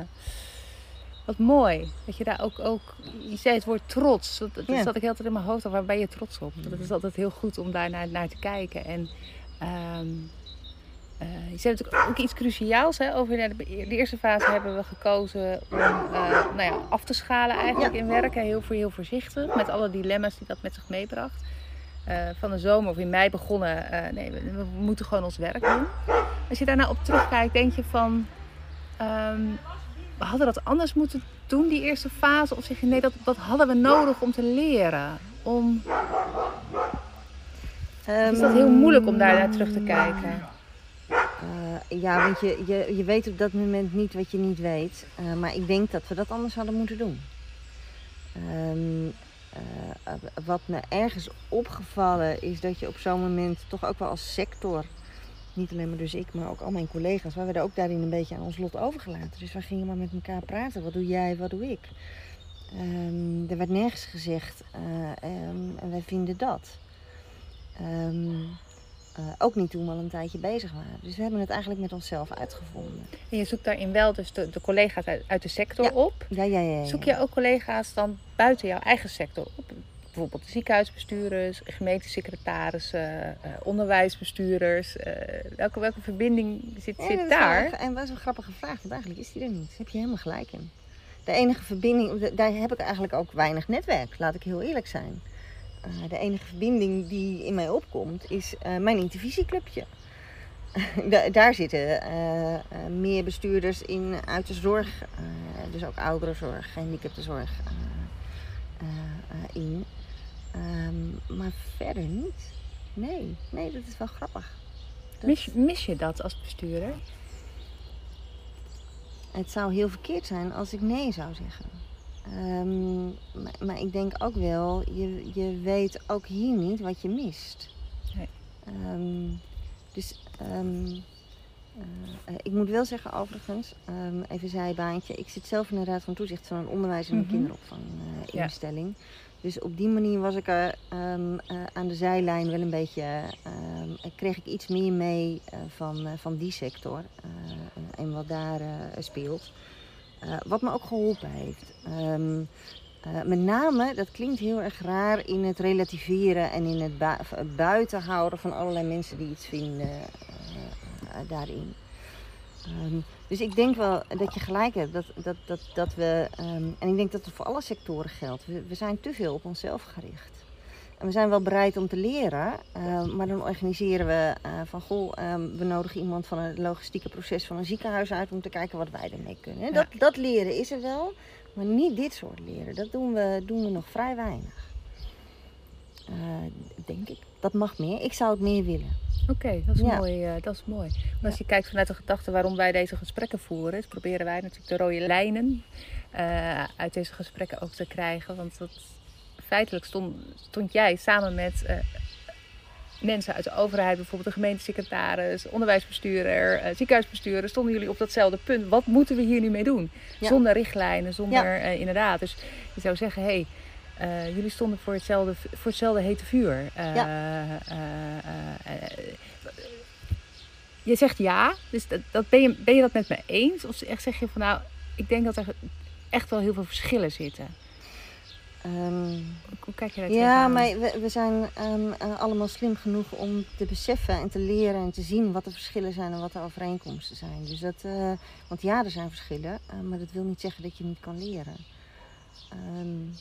[SPEAKER 2] Wat mooi. Dat je daar ook, ook je zei het woord trots. Dat, dat ja. zat ik altijd in mijn hoofd. Waar ben je trots op? Dat is altijd heel goed om daar naar, naar te kijken. En um, uh, je zei natuurlijk ook iets cruciaals. Hè, over de, de, eerste fase hebben we gekozen om uh, nou ja, af te schalen eigenlijk ja. in werken. Heel, heel voorzichtig. Met alle dilemma's die dat met zich meebracht. Uh, van de zomer of in mei begonnen. nee, we, we, moeten gewoon ons werk doen. Als je daarna op terugkijkt, denk je van... Um, we hadden dat anders moeten doen, die eerste fase? Of zeg je nee, dat, dat hadden we nodig om te leren? Om... Um, is dat heel moeilijk om daar naar terug te kijken?
[SPEAKER 3] Uh, ja, want je, je, je weet op dat moment niet wat je niet weet. Uh, maar ik denk dat we dat anders hadden moeten doen. Um, wat me ergens opgevallen is dat je op zo'n moment toch ook wel als sector, niet alleen maar dus ik, maar ook al mijn collega's, we werden ook daarin een beetje aan ons lot overgelaten. Dus we gingen maar met elkaar praten. Wat doe jij, wat doe ik? Um, er werd nergens gezegd, um, wij vinden dat. Um, uh, ook niet toen we al een tijdje bezig waren. Dus we hebben het eigenlijk met onszelf uitgevonden.
[SPEAKER 2] En je zoekt daarin wel dus de, de collega's uit, uit, de sector op.
[SPEAKER 3] Ja, ja, ja, ja,
[SPEAKER 2] Zoek je ook collega's dan buiten jouw eigen sector op? Bijvoorbeeld ziekenhuisbestuurders, gemeentesecretarissen, uh, onderwijsbestuurders. Uh, welke, welke verbinding zit, zit daar?
[SPEAKER 3] en wat is een grappige vraag, want eigenlijk is die er niet. Daar heb je helemaal gelijk in. De enige verbinding, daar heb ik eigenlijk ook weinig netwerk, laat ik heel eerlijk zijn. Uh, de enige verbinding die in mij opkomt is uh, mijn intervisieclubje. da daar zitten uh, meer bestuurders in uit de zorg, dus ook ouderenzorg, gehandicaptenzorg in. Um, maar verder niet. Nee, nee, dat is wel grappig.
[SPEAKER 2] Dat... Mis, mis je dat als bestuurder?
[SPEAKER 3] Het zou heel verkeerd zijn als ik nee zou zeggen. Um, maar, maar, ik denk ook wel, je, je weet ook hier niet wat je mist. Nee. Um, dus um, uh, ik moet wel zeggen overigens, even zijbaantje. Ik zit zelf in de raad van toezicht van een onderwijs- en een mm -hmm. kinderopvanginstelling. Uh, ja. Dus op die manier was ik er uh, aan de zijlijn wel een beetje, kreeg ik iets meer mee van, van die sector en wat daar speelt. Uh, wat me ook geholpen heeft. Um, uh, met name, dat klinkt heel erg raar, in het relativeren en in het bu buiten houden van allerlei mensen die iets vinden uh, daarin. Um, dus ik denk wel dat je gelijk hebt. Dat, dat, dat, dat we, um, en ik denk dat het voor alle sectoren geldt. We, we zijn te veel op onszelf gericht. En we zijn wel bereid om te leren, uh, maar dan organiseren we uh, van goh, um, we nodigen iemand van het logistieke proces van een ziekenhuis uit om te kijken wat wij ermee kunnen. Ja. Dat, dat leren is er wel, maar niet dit soort leren. Dat doen we, doen we nog vrij weinig. Uh, denk ik. Dat mag meer. Ik zou het meer willen.
[SPEAKER 2] Oké, okay, dat, is ja. mooi, dat is mooi. Maar als je kijkt vanuit de gedachte waarom wij deze gesprekken voeren, is proberen wij natuurlijk de rode lijnen uit deze gesprekken ook te krijgen. Want dat feitelijk stond, stond jij samen met uh, mensen uit de overheid, bijvoorbeeld de gemeentesecretaris, onderwijsbestuurder, uh, ziekenhuisbestuurder, stonden jullie op datzelfde punt. Wat moeten we hier nu mee doen? Ja. Zonder richtlijnen, zonder ja. uh, inderdaad. Dus je zou zeggen, hé, hey, jullie stonden voor hetzelfde, voor hetzelfde hete vuur. Ja. je zegt ja, dus dat, dat ben, je, ben je dat met me eens? Of echt zeg je van nou, ik denk dat er echt wel heel veel verschillen zitten.
[SPEAKER 3] Um,
[SPEAKER 2] Hoe kijk je daar
[SPEAKER 3] Ja, maar we, we zijn um, uh, allemaal slim genoeg om te beseffen en te leren en te zien wat de verschillen zijn en wat de overeenkomsten zijn. Dus dat, uh, want ja, er zijn verschillen, uh, maar dat wil niet zeggen dat je niet kan leren. Um,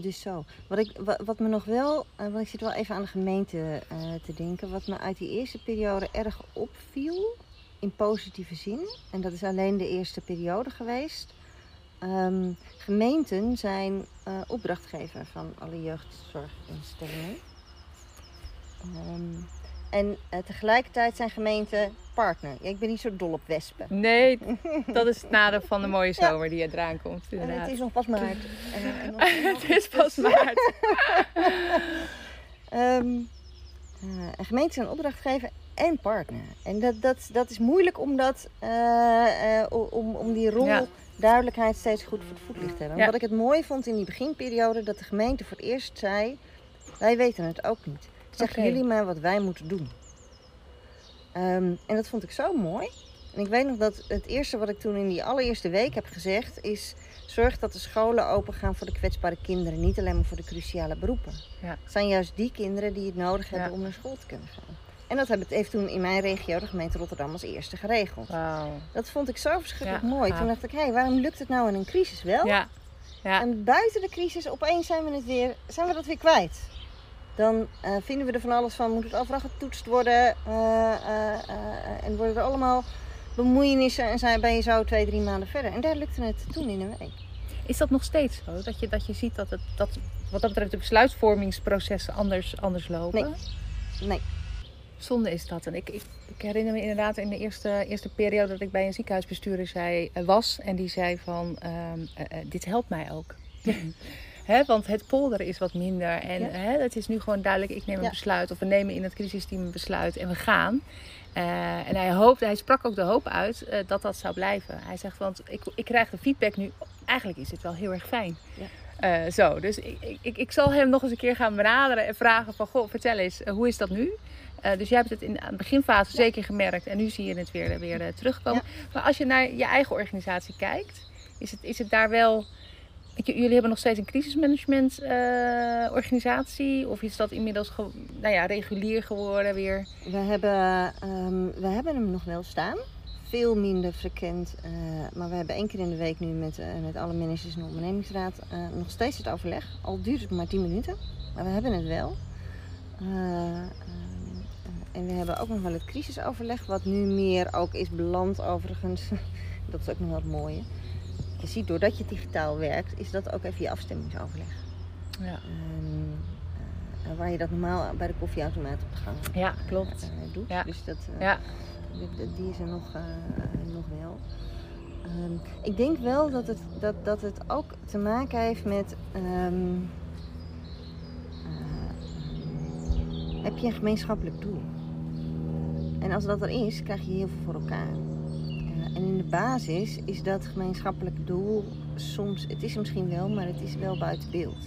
[SPEAKER 3] dus zo. Wat, ik, wat, wat, me nog wel, want ik zit wel even aan de gemeente te denken, wat me uit die eerste periode erg opviel, in positieve zin, en dat is alleen de eerste periode geweest Um, gemeenten zijn uh, opdrachtgever van alle jeugdzorginstellingen. Um, en uh, tegelijkertijd zijn gemeenten partner. Ja, ik ben niet zo dol op wespen.
[SPEAKER 2] Nee, dat is het nadeel van de mooie zomer ja. die er eraan komt.
[SPEAKER 3] En het is nog pas maart.
[SPEAKER 2] en, en nog, het is pas maart.
[SPEAKER 3] um, uh, en gemeenten zijn opdrachtgever en partner. En dat, dat, dat is moeilijk om, dat, om, om die rol... Ja duidelijkheid steeds goed voor het voetlicht hebben. Ja. Wat ik het mooi vond in die beginperiode, dat de gemeente voor het eerst zei: Wij weten het ook niet. Zeggen okay. jullie maar wat wij moeten doen. Um, en dat vond ik zo mooi. En ik weet nog dat het eerste wat ik toen in die allereerste week heb gezegd is: zorg dat de scholen open gaan voor de kwetsbare kinderen, niet alleen maar voor de cruciale beroepen. Ja. Het zijn juist die kinderen die het nodig hebben ja. om naar school te kunnen gaan. En dat heeft toen in mijn regio de gemeente Rotterdam als eerste geregeld.
[SPEAKER 2] Wow.
[SPEAKER 3] Dat vond ik zo verschrikkelijk ja, mooi. Toen dacht ik, hé, hey, waarom lukt het nou in een crisis wel?
[SPEAKER 2] Ja. Ja.
[SPEAKER 3] En buiten de crisis, opeens zijn we, het weer, zijn we dat weer kwijt. Dan uh, vinden we er van alles van, moet het overal getoetst worden. Uh, uh, en worden er allemaal bemoeienissen en zijn, ben je zo twee, drie maanden verder. En daar lukte het toen in een week.
[SPEAKER 2] Is dat nog steeds zo? Dat je, dat je ziet dat, het, dat wat dat betreft de besluitvormingsprocessen anders, anders lopen?
[SPEAKER 3] Nee. nee.
[SPEAKER 2] Zonde is dat. En ik, ik, ik, herinner me inderdaad in de eerste, eerste periode dat ik bij een ziekenhuisbestuurder zei, uh, was. En die zei van, uh, uh, dit helpt mij ook. Hè, want het polderen is wat minder. En het is nu gewoon duidelijk, ik neem een besluit. Of we nemen in het crisisteam een besluit en we gaan. Uh, en hij, hoopt, hij sprak ook de hoop uit uh, dat dat zou blijven. Hij zegt, want ik, ik krijg de feedback nu, eigenlijk is het wel heel erg fijn. Ja. Uh, zo, dus ik, ik, ik zal hem nog eens een keer gaan benaderen en vragen van, goh, vertel eens, hoe is dat nu? Dus jij hebt het in de beginfase ja. zeker gemerkt en nu zie je het weer, weer terugkomen. Ja. Maar als je naar je eigen organisatie kijkt, is het, is het daar wel Jullie hebben nog steeds een crisismanagement uh, organisatie? Of is dat inmiddels nou ja, regulier geworden weer?
[SPEAKER 3] We hebben, um, we hebben hem nog wel staan. Veel minder frequent. Uh, maar we hebben één keer in de week nu met, uh, met alle managers en de ondernemingsraad nog steeds het overleg. Al duurt het maar 10 minuten. Maar we hebben het wel. En we hebben ook nog wel het crisisoverleg. Wat nu meer ook is beland overigens. dat is ook nog wat mooie je ziet, doordat je digitaal werkt, is dat ook even je afstemmingsoverleg. Ja. Um, uh, waar je dat normaal bij de koffieautomaat op de gang
[SPEAKER 2] ja, klopt.
[SPEAKER 3] Uh, doet. Ja. Dus dat, uh, ja. die, die, is er nog, nog wel. Um, ik denk wel dat het, dat, dat het ook te maken heeft met. Um, heb je een gemeenschappelijk doel? En als dat er is, krijg je heel veel voor elkaar. En in de basis is dat gemeenschappelijk doel soms, het is misschien wel, maar het is wel buiten beeld.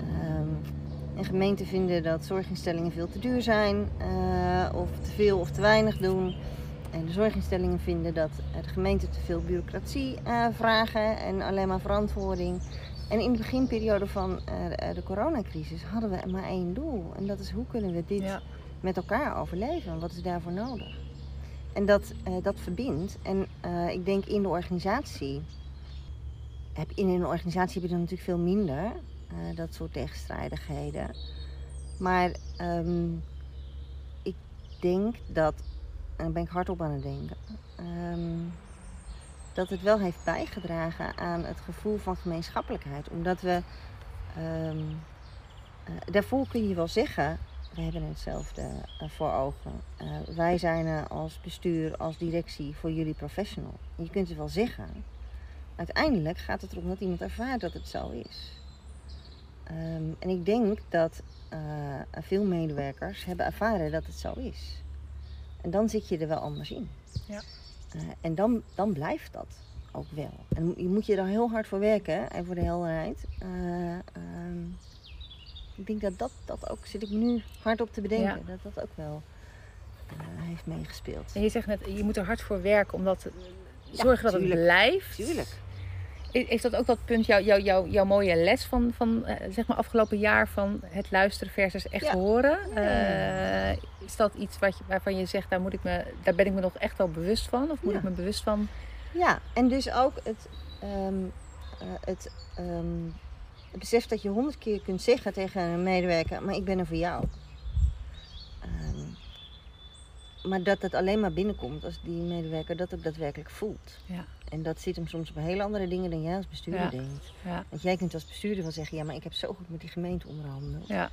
[SPEAKER 3] Um, en gemeenten vinden dat zorginstellingen veel te duur zijn, uh, of te veel of te weinig doen. En de zorginstellingen vinden dat de gemeente te veel bureaucratie vragen en alleen maar verantwoording. En in de beginperiode van de, coronacrisis hadden we maar één doel. En dat is hoe kunnen we dit. Met elkaar overleven? Wat is daarvoor nodig? En dat, uh, dat verbindt. En uh, ik denk in de organisatie. Heb, in een organisatie heb je dan natuurlijk veel minder. Uh, dat soort tegenstrijdigheden. Maar um, ik denk dat. En daar ben ik hardop aan het denken. Um, dat het wel heeft bijgedragen aan het gevoel van gemeenschappelijkheid. Omdat we. Um, daarvoor kun je wel zeggen we hebben hetzelfde uh, voor ogen. Uh, wij zijn er als bestuur, als directie voor jullie professional. je kunt het wel zeggen. Uiteindelijk gaat het erom dat iemand ervaart dat het zo is. Um, en ik denk dat uh, veel medewerkers hebben ervaren dat het zo is. En dan zit je er wel anders in. Ja. en dan, dan blijft dat ook wel. En je moet je er heel hard voor werken en voor de helderheid. Um, ik denk dat dat, dat ook, zit ik nu hard op te bedenken, dat dat ook wel uh, heeft meegespeeld.
[SPEAKER 2] En je zegt net, je moet er hard voor werken om dat zorgen dat het blijft.
[SPEAKER 3] Tuurlijk.
[SPEAKER 2] Is dat ook dat punt, jouw jou, jou, jouw mooie les van, van uh, zeg maar afgelopen jaar van het luisteren versus echt horen? Uh, is dat iets wat je, waarvan je zegt, daar, moet ik me, daar ben ik me nog echt wel bewust van? Of moet ik me bewust van?
[SPEAKER 3] Ja, en dus ook het, um, het um, het besef dat je honderd keer kunt zeggen tegen een medewerker, maar ik ben er voor jou. Um, maar dat het alleen maar binnenkomt als die medewerker dat ook daadwerkelijk voelt. Ja. En dat zit hem soms op hele andere dingen dan jij als bestuurder denkt. Ja. Want jij kunt als bestuurder wel zeggen, ja, maar ik heb zo goed met die gemeente onderhandeld. Ja.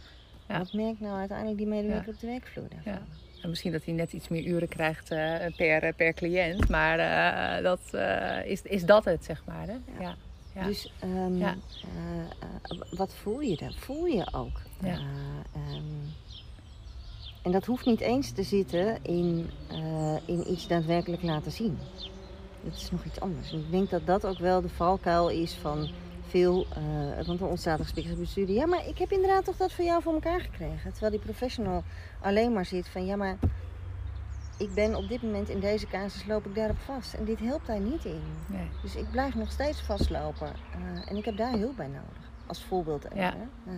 [SPEAKER 3] Ja. Wat merkt nou uiteindelijk die medewerker op de werkvloer daarvan? Ja.
[SPEAKER 2] En misschien dat hij net iets meer uren krijgt uh, per, per cliënt, maar uh, dat, uh, is, is dat het, zeg maar. Hè? ja.
[SPEAKER 3] Ja. Dus um, ja. Uh, uh, wat voel je dan? Voel je ook. Ja. Uh, um, en dat hoeft niet eens te zitten in, in iets daadwerkelijk laten zien. Dat is nog iets anders. En ik denk dat dat ook wel de valkuil is van veel. want er ontstaat een gesprek bestuurder. Ja, maar ik heb inderdaad toch dat voor jou voor elkaar gekregen. Terwijl die professional alleen maar zit van ja, maar ik ben op dit moment in deze casus loop ik daarop vast. En dit helpt daar niet in. Nee. Dus ik blijf nog steeds vastlopen. Uh, en ik heb daar hulp bij nodig. Als voorbeeld even. Ja. Uh,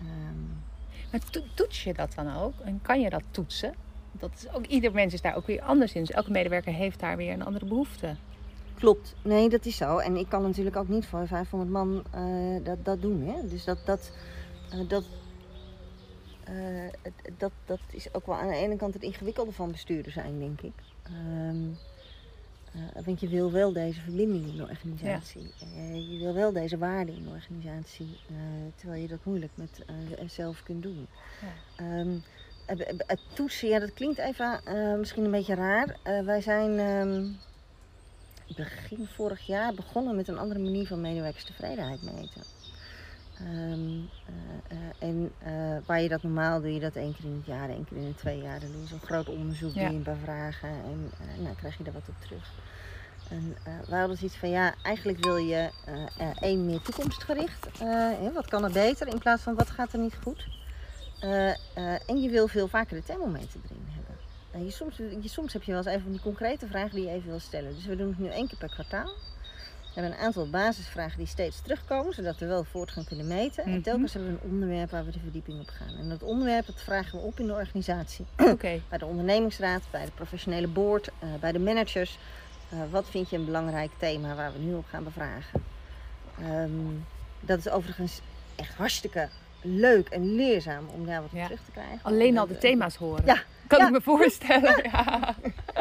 [SPEAKER 2] um... Maar toets je dat dan ook? En kan je dat toetsen? Dat is ook, ieder mens is daar ook weer anders in. Dus elke medewerker heeft daar weer een andere behoefte.
[SPEAKER 3] Klopt, nee, dat is zo. En ik kan natuurlijk ook niet voor 500 man uh, dat, dat doen. Hè? Dus dat, dat, dat, uh, dat, dat is ook wel aan de ene kant het ingewikkelde van bestuurder zijn, denk ik. Um, uh, want je wil wel deze verbinding in de organisatie. Ja. Uh, je wil wel deze waarde in de organisatie. terwijl je dat moeilijk met zelf kunt doen. Ja. Um, het toetsen, ja, dat klinkt even misschien een beetje raar. wij zijn. Um, begin vorig jaar begonnen met een andere manier van medewerkerstevredenheid meten. Ehm, eh, eh, en eh, waar je dat normaal doe je dat één keer in het jaar, één keer in de twee jaar. Dan doe je zo'n groot onderzoek,
[SPEAKER 2] Ja.
[SPEAKER 3] doe je een paar vragen en nou krijg je daar wat op terug. En wij hadden zoiets van ja, eigenlijk wil je één meer toekomstgericht. Hè, wat kan er beter in plaats van wat gaat er niet goed. En je wil veel vaker de thermometer erin hebben. Je soms, je, soms heb je wel eens even die concrete vragen die je even wil stellen. Dus we doen het nu één keer per kwartaal. We hebben een aantal basisvragen die steeds terugkomen, zodat we wel voortgang kunnen meten. Mm -hmm. En telkens hebben we een onderwerp waar we de verdieping op gaan. En dat onderwerp dat vragen we op in de organisatie.
[SPEAKER 2] Okay.
[SPEAKER 3] bij de ondernemingsraad, bij de professionele board, uh, bij de managers. Uh, wat vind je een belangrijk thema waar we nu op gaan bevragen? Um, dat is overigens echt hartstikke leuk en leerzaam om daar wat
[SPEAKER 2] ja.
[SPEAKER 3] terug te krijgen.
[SPEAKER 2] Alleen al de thema's horen.
[SPEAKER 3] Ja.
[SPEAKER 2] Kan ik me voorstellen. Ja.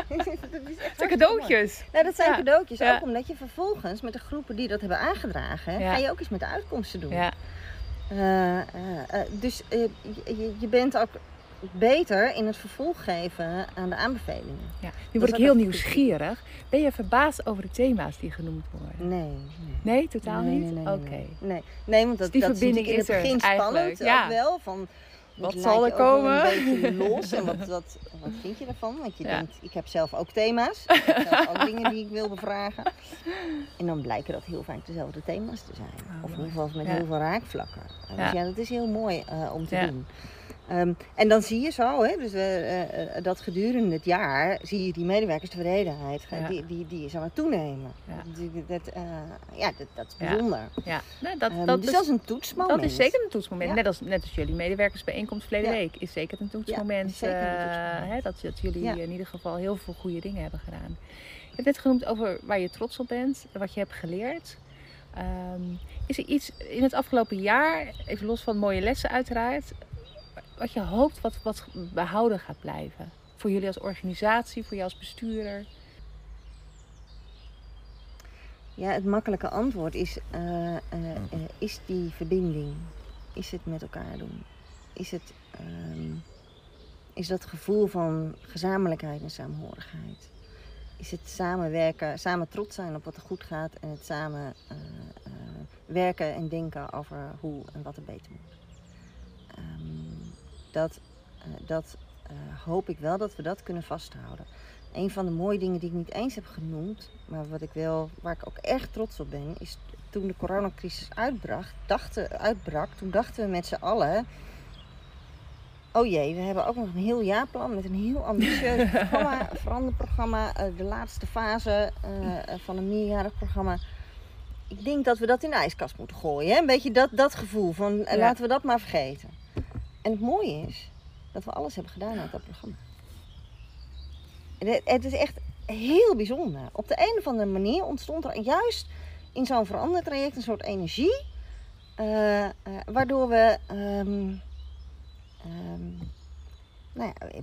[SPEAKER 3] dat is echt
[SPEAKER 2] zijn cadeautjes.
[SPEAKER 3] Ja, dat zijn cadeautjes. Ook omdat je vervolgens met de groepen die dat hebben aangedragen, ga je ook eens met de uitkomsten doen.
[SPEAKER 2] Ja.
[SPEAKER 3] Uh, uh, dus je, je bent ook beter in het vervolg geven aan de aanbevelingen.
[SPEAKER 2] Ja, nu word ik heel nieuwsgierig. Ben je verbaasd over de thema's die genoemd worden?
[SPEAKER 3] Nee. Nee,
[SPEAKER 2] nee totaal
[SPEAKER 3] nee,
[SPEAKER 2] niet?
[SPEAKER 3] Nee,
[SPEAKER 2] Oké.
[SPEAKER 3] nee, nee. nee, want dat,
[SPEAKER 2] dus die
[SPEAKER 3] dat
[SPEAKER 2] verbinding
[SPEAKER 3] is in het begin spannend.
[SPEAKER 2] Ja.
[SPEAKER 3] ook wel. Van,
[SPEAKER 2] wat zal er komen?
[SPEAKER 3] een beetje los en wat, wat, wat vind je ervan? Want je
[SPEAKER 2] Ja.
[SPEAKER 3] denkt, ik heb zelf ook thema's. Ik heb zelf ook dingen die ik wil bevragen. En dan blijken dat heel vaak dezelfde thema's te zijn.
[SPEAKER 2] Oh,
[SPEAKER 3] of in ieder geval met
[SPEAKER 2] Ja.
[SPEAKER 3] heel veel raakvlakken.
[SPEAKER 2] Ja.
[SPEAKER 3] Dus ja, dat is heel mooi uh, om te doen. Ehm, en dan zie je zo, hè, dus, uh, dat gedurende het jaar zie je die medewerkerstevredenheid,
[SPEAKER 2] Ja.
[SPEAKER 3] die, die, die is aan het toenemen.
[SPEAKER 2] Ja.
[SPEAKER 3] Die- dat, eh, ja, dat, dat is
[SPEAKER 2] Ja.
[SPEAKER 3] bijzonder.
[SPEAKER 2] Ja, nee, dat,
[SPEAKER 3] Ehm,
[SPEAKER 2] dat,
[SPEAKER 3] dus
[SPEAKER 2] is,
[SPEAKER 3] dat is een toetsmoment.
[SPEAKER 2] dat is zeker een toetsmoment.
[SPEAKER 3] Ja.
[SPEAKER 2] Net, als, net als jullie medewerkersbijeenkomst verleden
[SPEAKER 3] Ja.
[SPEAKER 2] week is zeker een toetsmoment.
[SPEAKER 3] is zeker een
[SPEAKER 2] eh,
[SPEAKER 3] toetsmoment.
[SPEAKER 2] hè, dat, dat jullie
[SPEAKER 3] Ja.
[SPEAKER 2] in ieder geval heel veel goede dingen hebben gedaan. Je hebt net genoemd over waar je trots op bent, wat je hebt geleerd. Ehm, is er iets in het afgelopen jaar, even los van mooie lessen uiteraard, wat je hoopt wat, wat behouden gaat blijven? Voor jullie als organisatie, voor jou als bestuurder?
[SPEAKER 3] Ja, het makkelijke antwoord is, eh, eh, eh, is die verbinding. Is het met elkaar doen? Is het ehm, is dat gevoel van gezamenlijkheid en saamhorigheid? Is het samenwerken, samen trots zijn op wat er goed gaat en het samen eh, eh, werken en denken over hoe en wat er beter moet? Ehm, dat eh, dat eh, hoop ik wel dat we dat kunnen vasthouden. Een van de mooie dingen die ik niet eens heb genoemd, maar wat ik wel, waar ik ook erg trots op ben, is toen de coronacrisis uitbrak, dachten, uitbrak, toen dachten we met z'n allen. Oh jee, we hebben ook nog een heel jaarplan met een heel ambitieus programma, veranderprogramma, eh, de laatste fase van een meerjarig programma. Ik denk dat we dat in de ijskast moeten gooien. Hè? Een beetje dat, dat gevoel van
[SPEAKER 2] Ja.
[SPEAKER 3] laten we dat maar vergeten. En het mooie is dat we alles hebben gedaan uit dat programma. Het, het is echt heel bijzonder. Op de een of andere manier ontstond er juist in zo'n verandertraject een soort energie. eh, eh, waardoor we. ehm, ehm, nou ja,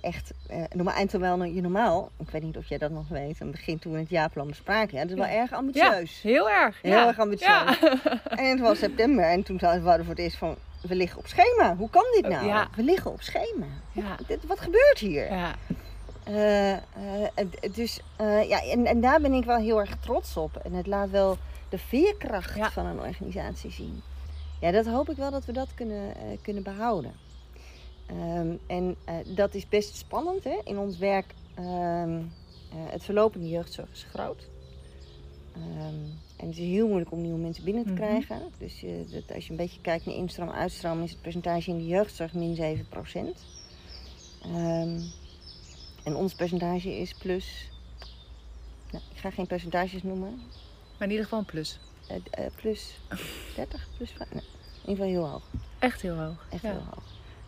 [SPEAKER 3] echt. eh noem maar eindterwijl je normaal. Ik weet niet of jij dat nog weet. Een begin toen we het jaarplan bespraken. Ja, dat is wel
[SPEAKER 2] Ja.
[SPEAKER 3] erg ambitieus.
[SPEAKER 2] Ja, heel erg.
[SPEAKER 3] Heel erg ambitieus. En het was september en toen zouden we voor het eerst van. We liggen op schema. Hoe kan dit nou?
[SPEAKER 2] ja.
[SPEAKER 3] We liggen op schema.
[SPEAKER 2] Ja.
[SPEAKER 3] Dit, wat gebeurt hier?
[SPEAKER 2] Ja.
[SPEAKER 3] Eh, eh, dus eh, ja, en, en daar ben ik wel heel erg trots op. En het laat wel de veerkracht
[SPEAKER 2] Ja.
[SPEAKER 3] van een organisatie zien. Ja, dat hoop ik wel dat we dat kunnen, kunnen behouden. Ehm, en dat is best spannend hè? in ons werk. eh, het verloop in de jeugdzorg is groot. Ehm, en het is heel moeilijk om nieuwe mensen binnen te
[SPEAKER 2] Mhm.
[SPEAKER 3] krijgen. Dus je, dat, als je een beetje kijkt naar instroom en uitstroom, is het percentage in de jeugdzorg min 7% Ehm, en ons percentage is plus. Nou, ik ga geen percentages noemen.
[SPEAKER 2] Maar in ieder geval een plus.
[SPEAKER 3] Eh, eh, plus 30, plus 5. Nee, in ieder geval heel hoog.
[SPEAKER 2] Echt heel hoog.
[SPEAKER 3] Echt
[SPEAKER 2] ja.
[SPEAKER 3] heel hoog.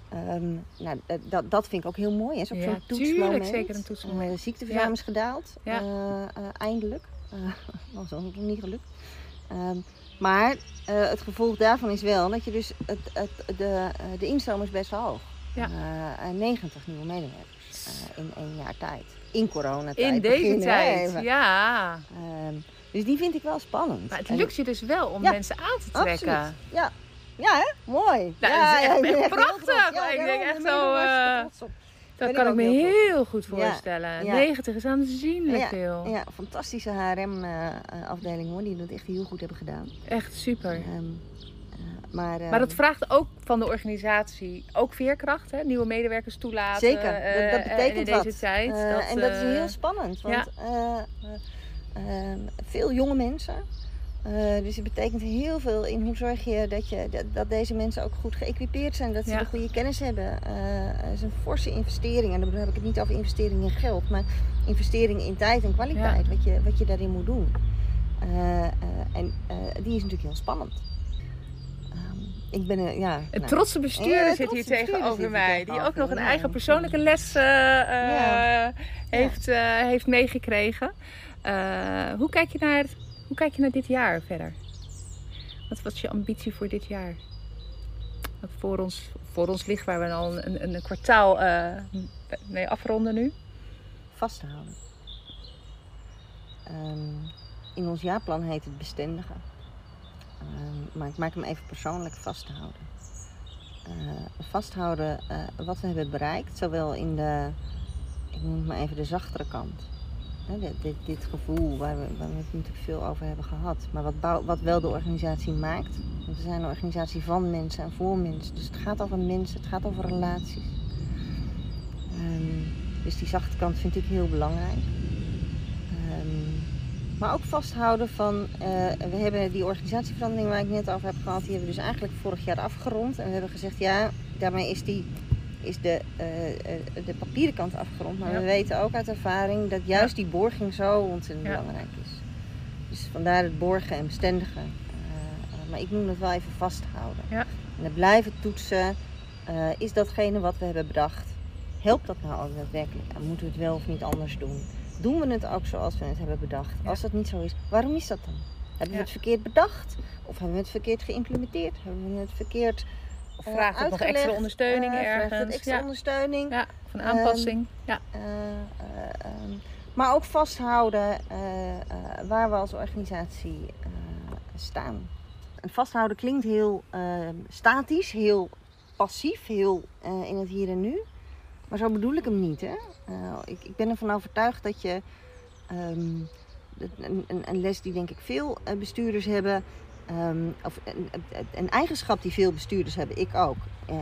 [SPEAKER 3] Ehm, nou, dat- dat, vind ik ook heel mooi. Is ook
[SPEAKER 2] Ja,
[SPEAKER 3] zo'n
[SPEAKER 2] tuurlijk,
[SPEAKER 3] toetsmoment.
[SPEAKER 2] zeker een toetsmoment.
[SPEAKER 3] Eh, de ziekteverzuim
[SPEAKER 2] Ja.
[SPEAKER 3] is gedaald.
[SPEAKER 2] Ja.
[SPEAKER 3] eh, eh, eindelijk. Uh, was nog niet gelukt. Ehm, maar eh, het gevolg daarvan is wel dat je dus het, het, de, eh, de instroom is best wel hoog.
[SPEAKER 2] Ja.
[SPEAKER 3] Eh, eh, 90 nieuwe medewerkers eh, in één jaar tijd. In coronatijd.
[SPEAKER 2] In deze tijd,
[SPEAKER 3] even.
[SPEAKER 2] ja.
[SPEAKER 3] Ehm, dus die vind ik wel spannend.
[SPEAKER 2] Maar het lukt je dus wel om
[SPEAKER 3] Ja,
[SPEAKER 2] mensen aan te trekken.
[SPEAKER 3] Absoluut. Ja. Ja, hè? Mooi.
[SPEAKER 2] Nou,
[SPEAKER 3] ja,
[SPEAKER 2] dat is echt- prachtig.
[SPEAKER 3] Ja,
[SPEAKER 2] Ik denk echt zo, eh. Dat kan ik me
[SPEAKER 3] heel
[SPEAKER 2] goed voorstellen.
[SPEAKER 3] ja.
[SPEAKER 2] 90 is aanzienlijk veel.
[SPEAKER 3] Ja, fantastische HRM-afdeling hoor, die dat echt heel goed hebben gedaan.
[SPEAKER 2] Echt super.
[SPEAKER 3] Ehm, eh, maar,
[SPEAKER 2] Maar
[SPEAKER 3] ehm,
[SPEAKER 2] dat vraagt ook van de organisatie ook veerkracht, hè? nieuwe medewerkers toelaten.
[SPEAKER 3] Zeker, dat,
[SPEAKER 2] eh,
[SPEAKER 3] dat
[SPEAKER 2] eh,
[SPEAKER 3] betekent
[SPEAKER 2] in deze
[SPEAKER 3] wat.
[SPEAKER 2] tijd.
[SPEAKER 3] Eh,
[SPEAKER 2] dat,
[SPEAKER 3] en dat is
[SPEAKER 2] eh,
[SPEAKER 3] heel spannend, want eh, eh, ehm, veel jonge mensen. Eh, dus het betekent heel veel in hoe zorg je dat, je dat, dat deze mensen ook goed geëquipeerd zijn, dat ze
[SPEAKER 2] Ja.
[SPEAKER 3] de goede kennis hebben. Eh, Het is een forse investering, en dan heb ik het niet over investering in geld, maar investering in tijd en kwaliteit, wat, je, wat je daarin moet doen. Eh, en die is natuurlijk heel spannend. Ehm, ik ben een, ja, nou,
[SPEAKER 2] trotse bestuurder
[SPEAKER 3] Ja,
[SPEAKER 2] zit hier tegenover mij. Die ook nog een eigen persoonlijke les
[SPEAKER 3] Ja.
[SPEAKER 2] heeft, heeft meegekregen. Hoe, kijk je naar, hoe kijk je naar dit jaar verder? Wat is je ambitie voor dit jaar? Wat voor ons, voor ons ligt waar we al een, een, een kwartaal eh, mee afronden nu.
[SPEAKER 3] vast te houden. Ehm, in ons jaarplan heet het bestendigen. Ehm, maar ik maak hem even persoonlijk vast te houden. Eh, vasthouden eh, wat we hebben bereikt, zowel in de, ik noem maar even de zachtere kant. Dit, dit, dit gevoel waar we, waar we het natuurlijk veel over hebben gehad. Maar wat, wat wel de organisatie maakt. Want we zijn een organisatie van mensen en voor mensen. Dus het gaat over mensen, het gaat over relaties. Ehm, dus die zachte kant vind ik heel belangrijk. Ehm, maar ook vasthouden van, eh, we hebben die organisatieverandering waar ik net over heb gehad, die hebben we dus eigenlijk vorig jaar afgerond. En we hebben gezegd, ja, daarmee is, die, is de, eh, de papieren kant afgerond. Maar
[SPEAKER 2] Ja.
[SPEAKER 3] we weten ook uit ervaring dat juist die borging zo ontzettend belangrijk is. Dus vandaar het borgen en bestendigen. Eh, maar ik noem het wel even vasthouden.
[SPEAKER 2] Ja.
[SPEAKER 3] En het blijven toetsen, is datgene wat we hebben bedacht, helpt dat nou ook daadwerkelijk? En moeten we het wel of niet anders doen? Doen we het ook zoals we het hebben bedacht? Als dat niet zo is, waarom is dat dan? Hebben we het verkeerd bedacht? Of hebben we het verkeerd geïmplementeerd? Hebben we het verkeerd
[SPEAKER 2] vraagt het nog extra ondersteuning
[SPEAKER 3] Eh,
[SPEAKER 2] ergens?
[SPEAKER 3] extra
[SPEAKER 2] Ja.
[SPEAKER 3] ondersteuning?
[SPEAKER 2] ja, een aanpassing. ja.
[SPEAKER 3] Eh, eh, ehm, maar ook vasthouden waar we als organisatie staan. En vasthouden klinkt heel ehm, statisch, heel passief, heel in het hier en nu. Maar zo bedoel ik hem niet. Hè? Ik, ik ben ervan overtuigd dat je ehm, een, een, een les die denk ik veel bestuurders hebben. Ehm, of een, eigenschap die veel bestuurders hebben, ik ook. Eh,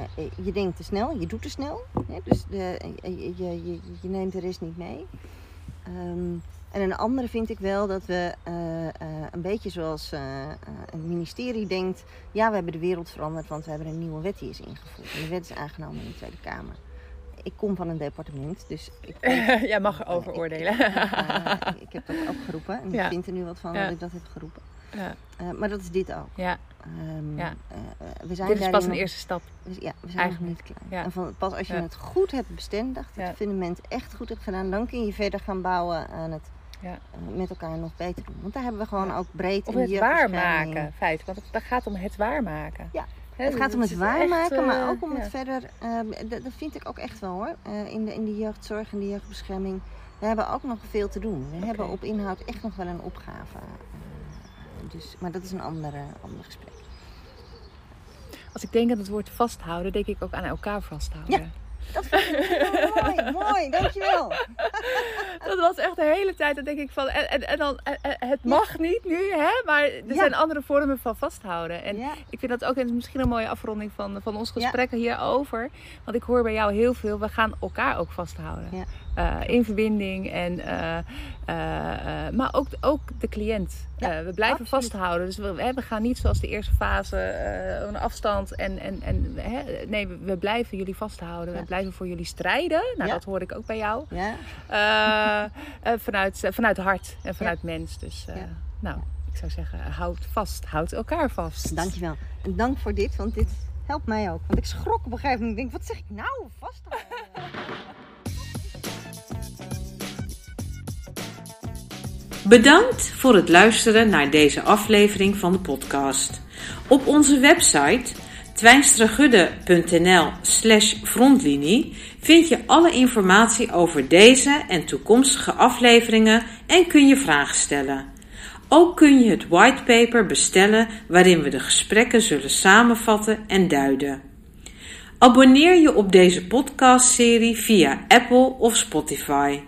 [SPEAKER 3] je denkt te snel, je doet te snel. Hè? Dus de, je, je, je, neemt de rest niet mee. Ehm, en een andere vind ik wel dat we eh, een beetje zoals een ministerie denkt. Ja, we hebben de wereld veranderd, want we hebben een nieuwe wet die is ingevoerd. En de wet is aangenomen in de Tweede Kamer. Ik kom van een departement, dus ik,
[SPEAKER 2] Jij mag erover
[SPEAKER 3] ik-
[SPEAKER 2] oordelen.
[SPEAKER 3] ik heb dat ook geroepen en
[SPEAKER 2] Ja.
[SPEAKER 3] ik vind er nu wat van
[SPEAKER 2] Ja.
[SPEAKER 3] dat ik dat heb geroepen.
[SPEAKER 2] Ja,
[SPEAKER 3] Eh, maar dat is dit ook.
[SPEAKER 2] ja.
[SPEAKER 3] Ehm,
[SPEAKER 2] Ja.
[SPEAKER 3] eh, eh, we zijn
[SPEAKER 2] Dit is pas een
[SPEAKER 3] nog-
[SPEAKER 2] eerste stap.
[SPEAKER 3] we- Ja, we zijn nog
[SPEAKER 2] Eigenlijk.
[SPEAKER 3] niet klaar.
[SPEAKER 2] Ja.
[SPEAKER 3] En van, pas als je
[SPEAKER 2] Ja.
[SPEAKER 3] het goed hebt bestendigd, het fundament echt goed hebt gedaan, dan kun je verder gaan bouwen aan het
[SPEAKER 2] Ja.
[SPEAKER 3] met elkaar nog beter doen. Want daar hebben we gewoon ook breed in
[SPEAKER 2] het waarmaken, feit. Want het, het gaat om het waarmaken.
[SPEAKER 3] Ja, Het
[SPEAKER 2] dus
[SPEAKER 3] gaat om het
[SPEAKER 2] is
[SPEAKER 3] waarmaken,
[SPEAKER 2] echt,
[SPEAKER 3] maar ook om het verder. eh, dat, vind ik ook echt wel hoor. in, de, in de jeugdzorg en de jeugdbescherming. We hebben ook nog veel te doen. We hebben op inhoud echt nog wel een opgave. Dus, maar dat is een andere, ander gesprek.
[SPEAKER 2] Als ik denk aan het woord vasthouden, denk ik ook aan elkaar vasthouden.
[SPEAKER 3] Dat vind ik heel mooi, mooi, dankjewel.
[SPEAKER 2] Dat was echt de hele tijd, dan denk ik van, en, en, en dan, eh, eh, het mag niet nu, hè? maar er
[SPEAKER 3] Ja.
[SPEAKER 2] zijn andere vormen van vasthouden. En
[SPEAKER 3] Ja.
[SPEAKER 2] ik vind dat ook en misschien een mooie afronding van, van ons
[SPEAKER 3] Ja.
[SPEAKER 2] gesprekken hierover. Want ik hoor bij jou heel veel, we gaan elkaar ook vasthouden. Eh, in verbinding, en, eh, eh, maar ook, ook de cliënt.
[SPEAKER 3] Ja,
[SPEAKER 2] we blijven
[SPEAKER 3] absoluut.
[SPEAKER 2] vasthouden. Dus we, we gaan niet zoals de eerste fase, een afstand. En, en, en, hè, nee, we, blijven jullie vasthouden.
[SPEAKER 3] Ja.
[SPEAKER 2] We blijven voor jullie strijden. Nou,
[SPEAKER 3] Ja.
[SPEAKER 2] dat hoor ik ook bij jou.
[SPEAKER 3] Ja,
[SPEAKER 2] vanuit, vanuit hart en vanuit mens. Dus nou, ik zou zeggen, houd vast. Houd elkaar vast.
[SPEAKER 3] dankjewel. En dank voor dit, want dit helpt mij ook. Want ik schrok op een gegeven moment. Ik denk, wat zeg ik nou? Vasthouden.
[SPEAKER 1] Bedankt voor het luisteren naar deze aflevering van de podcast. Op onze website twijnstragudde.nl slash frontlinie vind je alle informatie over deze en toekomstige afleveringen en kun je vragen stellen. Ook kun je het whitepaper bestellen waarin we de gesprekken zullen samenvatten en duiden. Abonneer je op deze podcastserie via Apple of Spotify.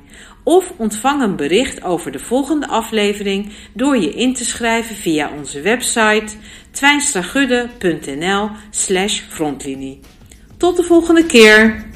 [SPEAKER 1] Of ontvang een bericht over de volgende aflevering door je in te schrijven via onze website twijnstragudde.nl slash frontlinie. Tot de volgende keer!